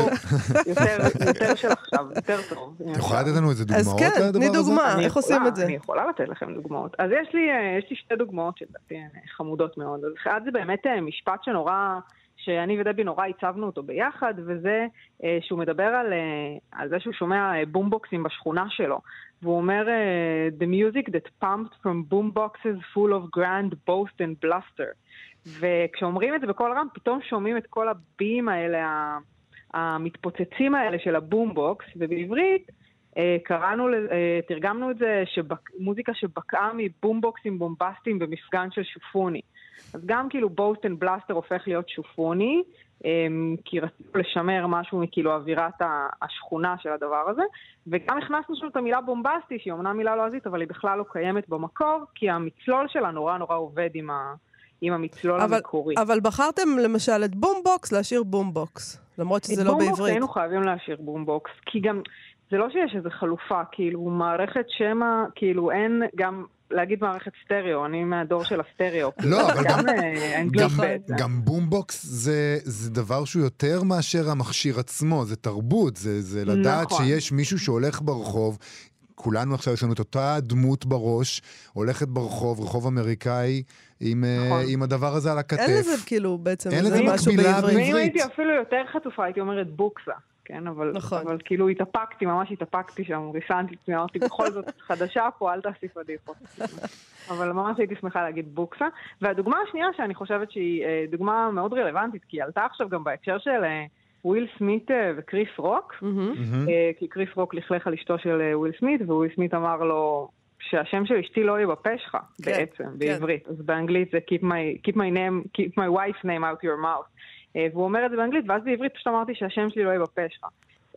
S4: יותר של עכשיו, יותר טוב.
S1: את יכולה לתת לנו איזה דוגמאות
S2: לדבר הזה? אז כן, תני דוגמה, איך עושים את זה?
S4: אני יכולה לתת לכם דוגמאות. אז יש לי, אה, יש לי שתי דוגמאות שלדעתי הן חמודות מאוד. אז אחד זה באמת משפט שנורא... שאני ודבי נורא הצבנו אותו ביחד, וזה אה, שהוא מדבר על, אה, על זה שהוא שומע אה, בומבוקסים בשכונה שלו. והוא אומר, The music that pumped from boomboxes full of grand boast and bluster. וכשאומרים את זה בקול רם, פתאום שומעים את כל ה-B-ים האלה, המתפוצצים האלה של הבומבוקס, ובעברית קראנו, תרגמנו את זה מוזיקה שבקעה מבומבוקסים בומבסטיים במפגן של שופוני. אז גם כאילו boast and bluster הופך להיות שופוני, אמ, כי רצינו לשמר משהו מכאילו אווירת השכונה של הדבר הזה, וגם הכנסנו שם את המילה בומבסטי, שהיא אמנם מילה לועזית, אבל היא בכלל לא קיימת במקור, כי המצלול שלה נורא נורא עובד עם, ה, עם המצלול אבל, המקורי.
S2: אבל בחרתם למשל את בומבוקס להשאיר בומבוקס, למרות שזה לא בעברית. את בומבוקס
S4: היינו חייבים להשאיר בומבוקס, כי גם... זה לא שיש איזו חלופה, כאילו, מערכת שמע, כאילו, אין גם להגיד מערכת סטריאו, אני מהדור של הסטריאו.
S1: לא, אבל גם, אה, גם, גם בומבוקס זה, זה דבר שהוא יותר מאשר המכשיר עצמו, זה תרבות, זה, זה לדעת נכון. שיש מישהו שהולך ברחוב כולנו עכשיו יש לנו את אותה דמות בראש, הולכת ברחוב, רחוב אמריקאי, עם, אה,
S4: נכון.
S1: עם הדבר הזה על הכתף.
S2: אין לזה כאילו בעצם,
S1: אין לזה
S2: משהו
S1: מקבילה.
S2: בעברית.
S4: ואם הייתי אפילו יותר חטופה, הייתי אומרת בוקסה. כן, אבל,
S2: נכון.
S4: אבל כאילו התאפקתי, ממש התאפקתי שם, ריסנתי את עצמי, אמרתי, בכל זאת, חדשה פה, אל תעשי פדיחות. אבל ממש הייתי שמחה להגיד בוקסה. והדוגמה השנייה שאני חושבת שהיא אה, דוגמה מאוד רלוונטית, כי היא עלתה עכשיו גם בהקשר של אה, וויל סמית אה, וקריס רוק. אה, כי קריס רוק לכלך על אשתו של וויל סמית, וויל סמית אמר לו שהשם של אשתי לא יהיה בפה שלך,
S2: כן,
S4: בעצם,
S2: כן.
S4: בעברית. אז באנגלית זה keep my, keep my name, keep my wife's name out your mouth. אה, והוא אומר את זה באנגלית, ואז בעברית פשוט אמרתי שהשם שלי לא יהיה בפה שלך.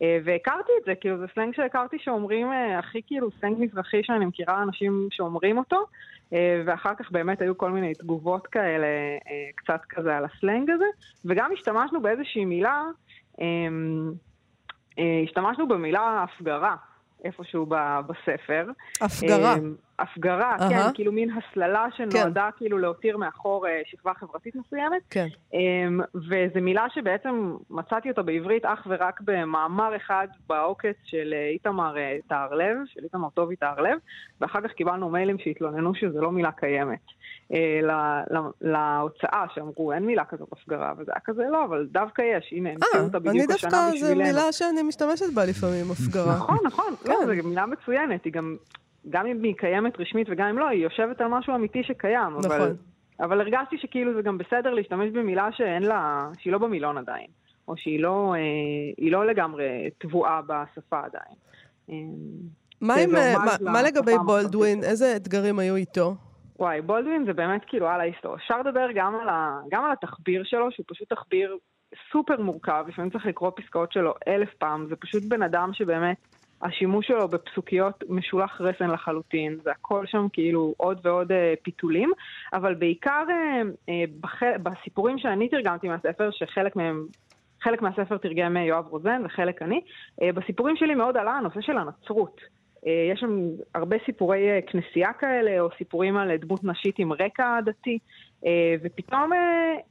S4: אה, והכרתי את זה, כאילו זה סלנג שהכרתי שאומרים, אה, הכי כאילו סלנג מזרחי שאני מכירה אנשים שאומרים אותו, ואחר כך באמת היו כל מיני תגובות כאלה, קצת כזה על הסלנג הזה, וגם השתמשנו באיזושהי מילה, השתמשנו במילה הפגרה. איפשהו בספר.
S2: הפגרה.
S4: הפגרה,
S2: אהה.
S4: כן, כאילו מין הסללה שנועדה כאילו להותיר מאחור אה, שכבה חברתית מסוימת.
S2: כן.
S4: אמ, וזו מילה שבעצם מצאתי אותה בעברית אך ורק במאמר אחד בעוקץ של אה, איתמר אה, טהרלב, של איתמר טובי טהרלב, ואחר כך קיבלנו מיילים שהתלוננו שזו לא מילה קיימת. אה, ל- ל- להוצאה שאמרו אין מילה כזאת הפגרה, וזה היה כזה לא, אבל דווקא יש, הנה, המציאו אותה
S2: אני
S4: בדיוק השנה
S2: דווקא,
S4: בשבילנו.
S2: זו מילה שאני משתמשת בה לפעמים, הפגרה.
S4: נכון, נכון,
S2: כן.
S4: לא, זו מילה מצוינת, היא גם, גם אם היא קיימת רשמית וגם אם לא, היא יושבת על משהו אמיתי שקיים, אבל,
S2: נכון.
S4: אבל הרגשתי שכאילו זה גם בסדר להשתמש במילה שאין לה, שהיא לא במילון עדיין, או שהיא לא, אה, לא לגמרי טבועה בשפה עדיין. אה,
S2: מה עם, אה, מה- מה
S4: לשפה
S2: לגבי. בולדווין? איזה אתגרים היו איתו?
S4: וואי, בולדווין זה באמת כאילו על ההיסטוריה. אפשר לדבר גם על, ה, גם על התחביר שלו, שהוא פשוט תחביר סופר מורכב, לפעמים צריך לקרוא פסקאות שלו אלף פעם, זה פשוט בן אדם שבאמת, השימוש שלו בפסוקיות משולח רסן לחלוטין, זה הכל שם כאילו עוד ועוד אה, פיתולים, אבל בעיקר אה, אה, בח, בסיפורים שאני תרגמתי מהספר, שחלק מהם... חלק מהספר תרגם אה, יואב רוזן וחלק אני. אה, בסיפורים שלי מאוד עלה הנושא של הנצרות. אה, יש שם הרבה סיפורי כנסייה כאלה, או סיפורים על דמות נשית עם רקע דתי, ופתאום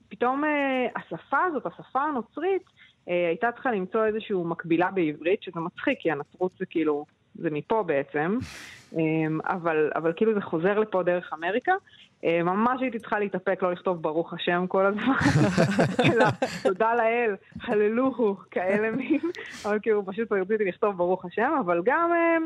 S4: פתאום השפה הזאת, השפה הנוצרית, הייתה צריכה למצוא איזושהי מקבילה בעברית, שזה מצחיק, כי הנצרות זה כאילו, זה מפה בעצם, אה, אבל, אבל כאילו זה חוזר לפה דרך אמריקה. אה, ממש הייתי צריכה להתאפק, לא לכתוב ברוך השם כל הזמן, אלא תודה לאל, הללוהו, כאלה מין, אבל כאילו פשוט רציתי לכתוב ברוך השם, אבל גם, אה,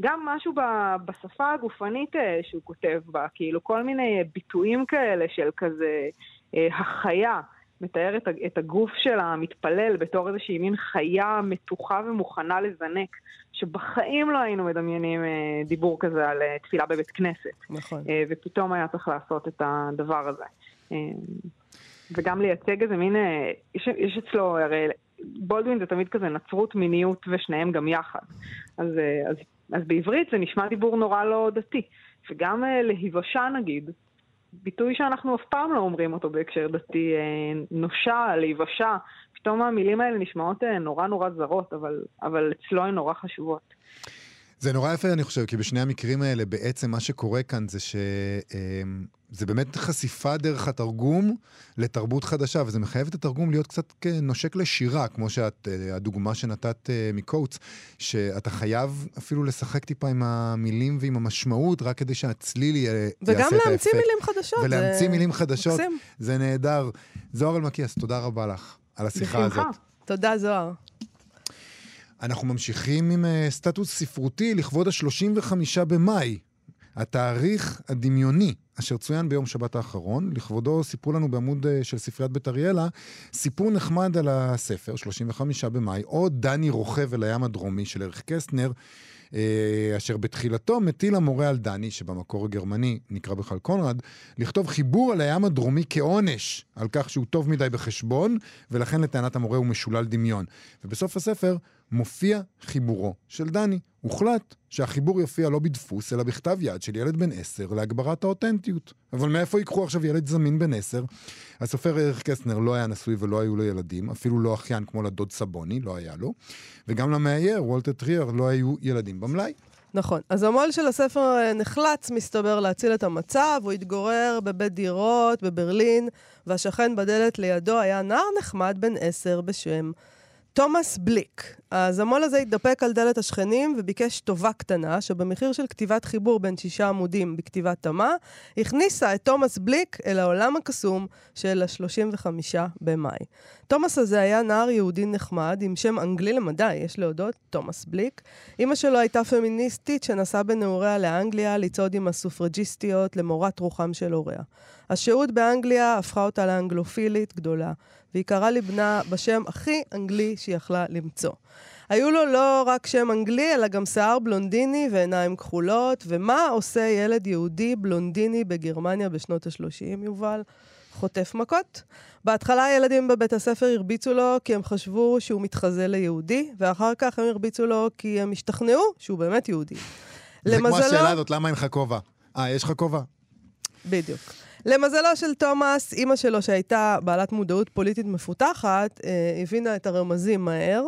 S4: גם משהו ב- בשפה הגופנית אה, שהוא כותב בה, כאילו כל מיני ביטויים כאלה של כזה אה, החיה. מתאר את, את הגוף של המתפלל בתור איזושהי מין חיה מתוחה ומוכנה לזנק, שבחיים לא היינו מדמיינים אה, דיבור כזה על אה, תפילה בבית כנסת.
S2: נכון.
S4: אה, ופתאום היה צריך לעשות את הדבר הזה. אה, וגם לייצג איזה מין, אה, יש, יש אצלו, הרי בולדווין זה תמיד כזה נצרות, מיניות ושניהם גם יחד. אז, אה, אז, אז בעברית זה נשמע דיבור נורא לא דתי. וגם אה, להיוושע נגיד, ביטוי שאנחנו אף פעם לא אומרים אותו בהקשר דתי, אה, נושע, להיוושע, פתאום המילים האלה נשמעות אה, נורא נורא זרות, אבל, אבל אצלו הן נורא חשובות.
S1: זה נורא יפה, אני חושב, כי בשני המקרים האלה בעצם מה שקורה כאן זה ש... אמ, זה באמת חשיפה דרך התרגום לתרבות חדשה, וזה מחייב את התרגום להיות קצת נושק לשירה, כמו שאת, אה, הדוגמה שנתת אה, מקוטס, שאתה חייב אפילו לשחק טיפה עם המילים ועם המשמעות, רק כדי שהצליל יעשה את
S2: וגם
S1: האפקט.
S2: להמציא מילים חדשות. זה
S1: ולהמציא מילים חדשות,
S2: מקסים.
S1: זה נהדר. זוהר אלמקיאס, תודה רבה לך על השיחה
S4: בשמחה.
S1: הזאת.
S2: תודה, זוהר.
S1: אנחנו ממשיכים עם uh, סטטוס ספרותי לכבוד ה-35 במאי, התאריך הדמיוני אשר צוין ביום שבת האחרון. לכבודו סיפרו לנו בעמוד uh, של ספריית בית אריאלה סיפור נחמד על הספר, 35 במאי, או דני רוכב אל הים הדרומי של ערך קסטנר, uh, אשר בתחילתו מטיל המורה על דני, שבמקור הגרמני נקרא בכלל קונרד, לכתוב חיבור על הים הדרומי כעונש על כך שהוא טוב מדי בחשבון, ולכן לטענת המורה הוא משולל דמיון. ובסוף הספר מופיע חיבורו של דני. הוחלט שהחיבור יופיע לא בדפוס, אלא בכתב יד של ילד בן עשר להגברת האותנטיות. אבל מאיפה ייקחו עכשיו ילד זמין בן עשר? הסופר ערך קסטנר לא היה נשוי ולא היו לו ילדים, אפילו לא אחיין כמו לדוד סבוני, לא היה לו. וגם למאייר, וולטר טריאר, לא היו ילדים במלאי.
S2: נכון. אז המו"ל של הספר אה, נחלץ, מסתבר, להציל את המצב. הוא התגורר בבית דירות בברלין, והשכן בדלת לידו היה נער נחמד בן עשר בשם תומאס בליק. אז המו"ל הזה התדפק על דלת השכנים וביקש טובה קטנה, שבמחיר של כתיבת חיבור בין שישה עמודים בכתיבת תמה, הכניסה את תומאס בליק אל העולם הקסום של ה-35 במאי. תומאס הזה היה נער יהודי נחמד עם שם אנגלי למדי, יש להודות, תומאס בליק. אימא שלו הייתה פמיניסטית שנסעה בנעוריה לאנגליה לצעוד עם הסופרג'יסטיות למורת רוחם של הוריה. השהות באנגליה הפכה אותה לאנגלופילית גדולה, והיא קראה לבנה בשם הכי אנגלי שהיא יכלה למצוא. היו לו לא רק שם אנגלי, אלא גם שיער בלונדיני ועיניים כחולות, ומה עושה ילד יהודי בלונדיני בגרמניה בשנות ה-30, יובל? חוטף מכות. בהתחלה הילדים בבית הספר הרביצו לו כי הם חשבו שהוא מתחזה ליהודי, ואחר כך הם הרביצו לו כי הם השתכנעו שהוא באמת יהודי.
S1: זה כמו השאלה הזאת, למה אין לך כובע? אה, יש לך כובע?
S2: בדיוק. למזלו של תומאס, אימא שלו, שהייתה בעלת מודעות פוליטית מפותחת, אה, הבינה את הרמזים מהר,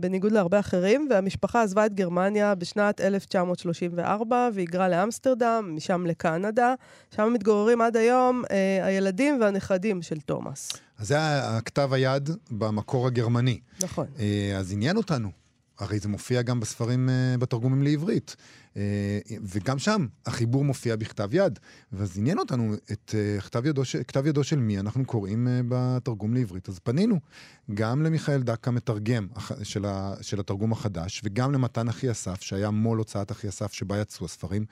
S2: בניגוד להרבה אחרים, והמשפחה עזבה את גרמניה בשנת 1934 והיגרה לאמסטרדם, משם לקנדה. שם מתגוררים עד היום אה, הילדים והנכדים של תומאס.
S1: אז זה הכתב היד במקור הגרמני.
S2: נכון.
S1: אה, אז עניין אותנו. הרי זה מופיע גם בספרים, אה, בתרגומים לעברית. אה, וגם שם החיבור מופיע בכתב יד. ואז עניין אותנו את אה, כתב ידו, כתב ידו של מי אנחנו קוראים אה, בתרגום לעברית. אז פנינו גם למיכאל דק המתרגם של, של התרגום החדש, וגם למתן אחי אסף, שהיה מו"ל הוצאת אחי אסף, שבה יצאו הספרים.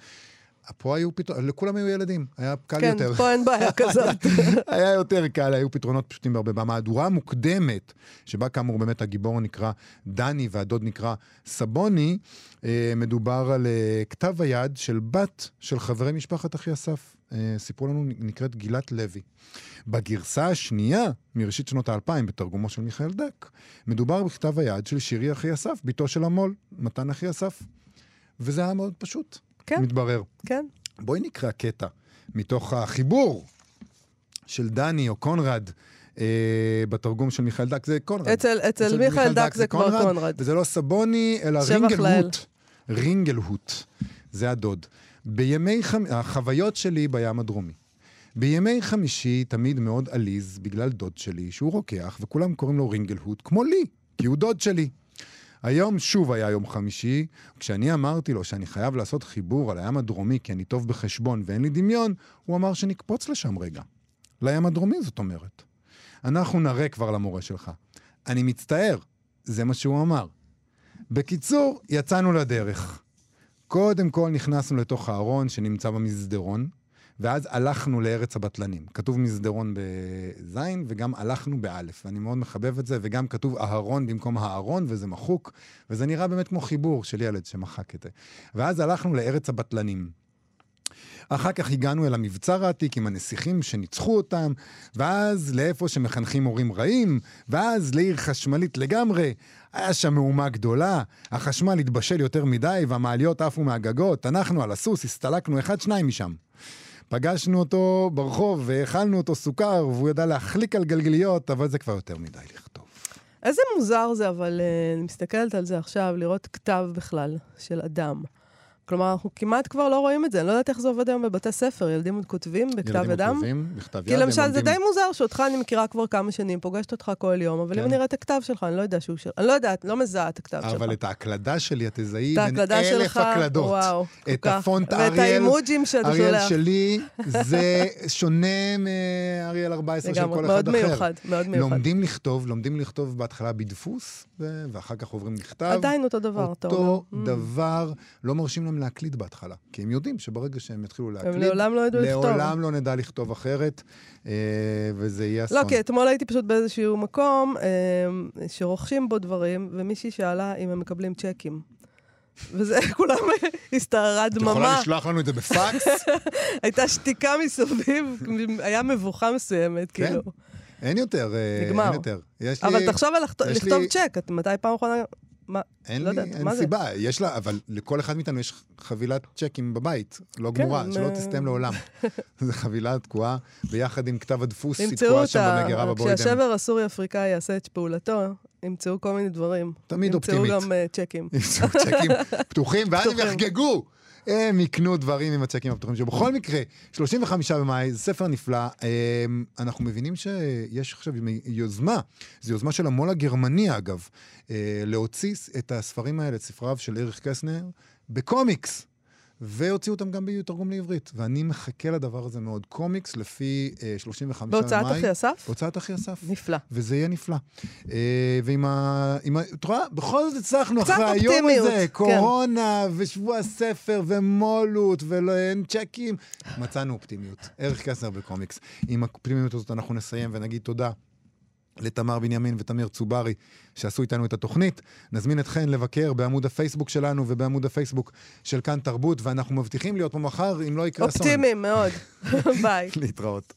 S1: פה היו פתאום, לכולם היו ילדים, היה קל
S2: כן,
S1: יותר.
S2: פה אין בעיה כזאת.
S1: היה יותר קל, היו פתרונות פשוטים בהרבה. במהדורה המוקדמת, שבה כאמור באמת הגיבור נקרא דני והדוד נקרא סבוני, אה, מדובר על אה, כתב היד של בת של חברי משפחת אחי אסף. אה, סיפרו לנו, נקראת גילת לוי. בגרסה השנייה, מראשית שנות האלפיים, בתרגומו של מיכאל דק, מדובר בכתב היד של שירי אחי אסף, בתו של המו"ל, מתן אחי אסף. וזה היה מאוד פשוט,
S2: כן.
S1: מתברר.
S2: כן.
S1: בואי נקרא קטע מתוך החיבור של דני או קונרד אה, בתרגום של מיכאל דק. זה קונרד.
S2: אצל, אצל מיכאל דק זה כבר קונרד.
S1: וזה לא סבוני, אלא רינגלהוט. רינגלהוט. זה הדוד. בימי חמ... החוויות שלי בים הדרומי. בימי חמישי תמיד מאוד עליז בגלל דוד שלי, שהוא רוקח, וכולם קוראים לו רינגלהוט, כמו לי, כי הוא דוד שלי. היום שוב היה יום חמישי, כשאני אמרתי לו שאני חייב לעשות חיבור על הים הדרומי כי אני טוב בחשבון ואין לי דמיון, הוא אמר שנקפוץ לשם רגע. לים הדרומי, זאת אומרת. אנחנו נראה כבר למורה שלך. אני מצטער, זה מה שהוא אמר. בקיצור, יצאנו לדרך. קודם כל נכנסנו לתוך הארון שנמצא במסדרון, ואז הלכנו לארץ הבטלנים. כתוב מסדרון בזין, וגם הלכנו באלף. ואני מאוד מחבב את זה, וגם כתוב אהרון במקום הארון, וזה מחוק, וזה נראה באמת כמו חיבור של ילד שמחק את זה. ואז הלכנו לארץ הבטלנים. אחר כך הגענו אל המבצר העתיק עם הנסיכים שניצחו אותם, ואז לאיפה שמחנכים הורים רעים, ואז לעיר חשמלית לגמרי. היה שם מהומה גדולה, החשמל התבשל יותר מדי והמעליות עפו מהגגות, אנחנו על הסוס הסתלקנו אחד-שניים משם. פגשנו אותו ברחוב והאכלנו אותו סוכר, והוא ידע להחליק על גלגליות, אבל זה כבר יותר מדי לכתוב.
S2: איזה מוזר זה, אבל אה, אני מסתכלת על זה עכשיו, לראות כתב בכלל של אדם. כלומר, אנחנו כמעט כבר לא רואים את זה. אני לא יודעת איך זה עובד היום בבתי ספר. ילדים עוד כותבים בכתב
S1: ילדים
S2: ידם.
S1: כותבים בכתב יד,
S2: כי למשל, זה די מוזר שאותך אני מכירה כבר כמה שנים, פוגשת אותך כל יום, אבל אם
S1: כן.
S2: אני אראה את הכתב שלך, אני לא יודע שהוא של... אני לא יודעת, לא מזהה את הכתב שלך.
S1: אבל את ההקלדה שלי, את תזהי בין אלף
S2: שלך,
S1: הקלדות.
S2: וואו,
S1: את. הפונט
S2: ואת
S1: אריאל,
S2: האימוג'ים שאתה
S1: אריאל
S2: שולח.
S1: שלי, זה שונה מאריאל 14 של
S2: לגמרי,
S1: כל אחד אחר.
S2: מיוחד, מאוד מיוחד.
S1: לומדים לכתוב, לומדים לכתוב בהתחלה בדפוס, ו- ואחר כך עוברים לכתב.
S2: עדיין אותו דבר, אתה אומר.
S1: אותו. דבר, לא מרשים להם להקליד בהתחלה, כי הם יודעים שברגע שהם יתחילו להקליד,
S2: לעולם לא ידעו לכתוב.
S1: לעולם לא נדע לכתוב אחרת, אה, וזה יהיה אסון.
S2: לא, כי אתמול הייתי פשוט באיזשהו מקום אה, שרוכשים בו דברים, ומישהי שאלה אם הם מקבלים צ'קים. וזה, כולם הסתערה
S1: את
S2: דממה,
S1: יכולה לשלוח לנו את זה בפקס?
S2: הייתה שתיקה מסביב, היה מבוכה מסוימת,
S1: כן.
S2: כאילו.
S1: אין יותר, אה,
S2: נגמר.
S1: אין יותר. יש לי-
S2: אבל תחשוב על לכתוב-
S1: לי-
S2: צ'ק, את מתי פעם אחרונה... מה?
S1: אין
S2: לא
S1: לי,
S2: יודעת,
S1: אין
S2: מה זה?
S1: סיבה, יש לה, אבל לכל אחד מאיתנו יש חבילת צ'קים בבית, לא
S2: כן,
S1: גמורה, שלא
S2: אה,
S1: תסתם לעולם. זו חבילה תקועה, ביחד עם כתב הדפוס, היא
S2: ימצאו
S1: תקועה שם במגירה בבוידם.
S2: כשהשבר הסורי-אפריקאי יעשה את פעולתו, ימצאו כל מיני דברים.
S1: תמיד אופטימית.
S2: ימצאו גם אה, צ'קים.
S1: ימצאו צ'קים פתוחים, ואז הם. יחגגו. הם יקנו דברים עם הצ'קים הפתוחים שלו. בכל מקרה, 35 במאי, זה ספר נפלא. אה, אנחנו מבינים שיש עכשיו יוזמה, זו יוזמה של המו"ל הגרמני אגב, אה, להוציא את הספרים האלה, את ספריו של אריך קסנר, בקומיקס. והוציאו אותם גם בתרגום לעברית. ואני מחכה לדבר הזה מאוד. קומיקס לפי אה, 35 במאי.
S2: בהוצאת אחי אסף?
S1: בהוצאת אחי אסף.
S2: נפלא.
S1: וזה יהיה נפלא. אה, ועם ה... את רואה? בכל זאת הצלחנו אחרי היום הזה,
S2: כן.
S1: קורונה, ושבוע הספר, ומולות, ואין צ'קים. מצאנו אופטימיות. ערך קסנר בקומיקס. עם האופטימיות הזאת אנחנו נסיים ונגיד תודה. לתמר בנימין ותמיר צוברי שעשו איתנו את התוכנית. נזמין אתכן לבקר בעמוד הפייסבוק שלנו ובעמוד הפייסבוק של כאן תרבות, ואנחנו מבטיחים להיות פה מחר אם לא יקרה אסון.
S2: אופטימיים מאוד. ביי.
S1: להתראות.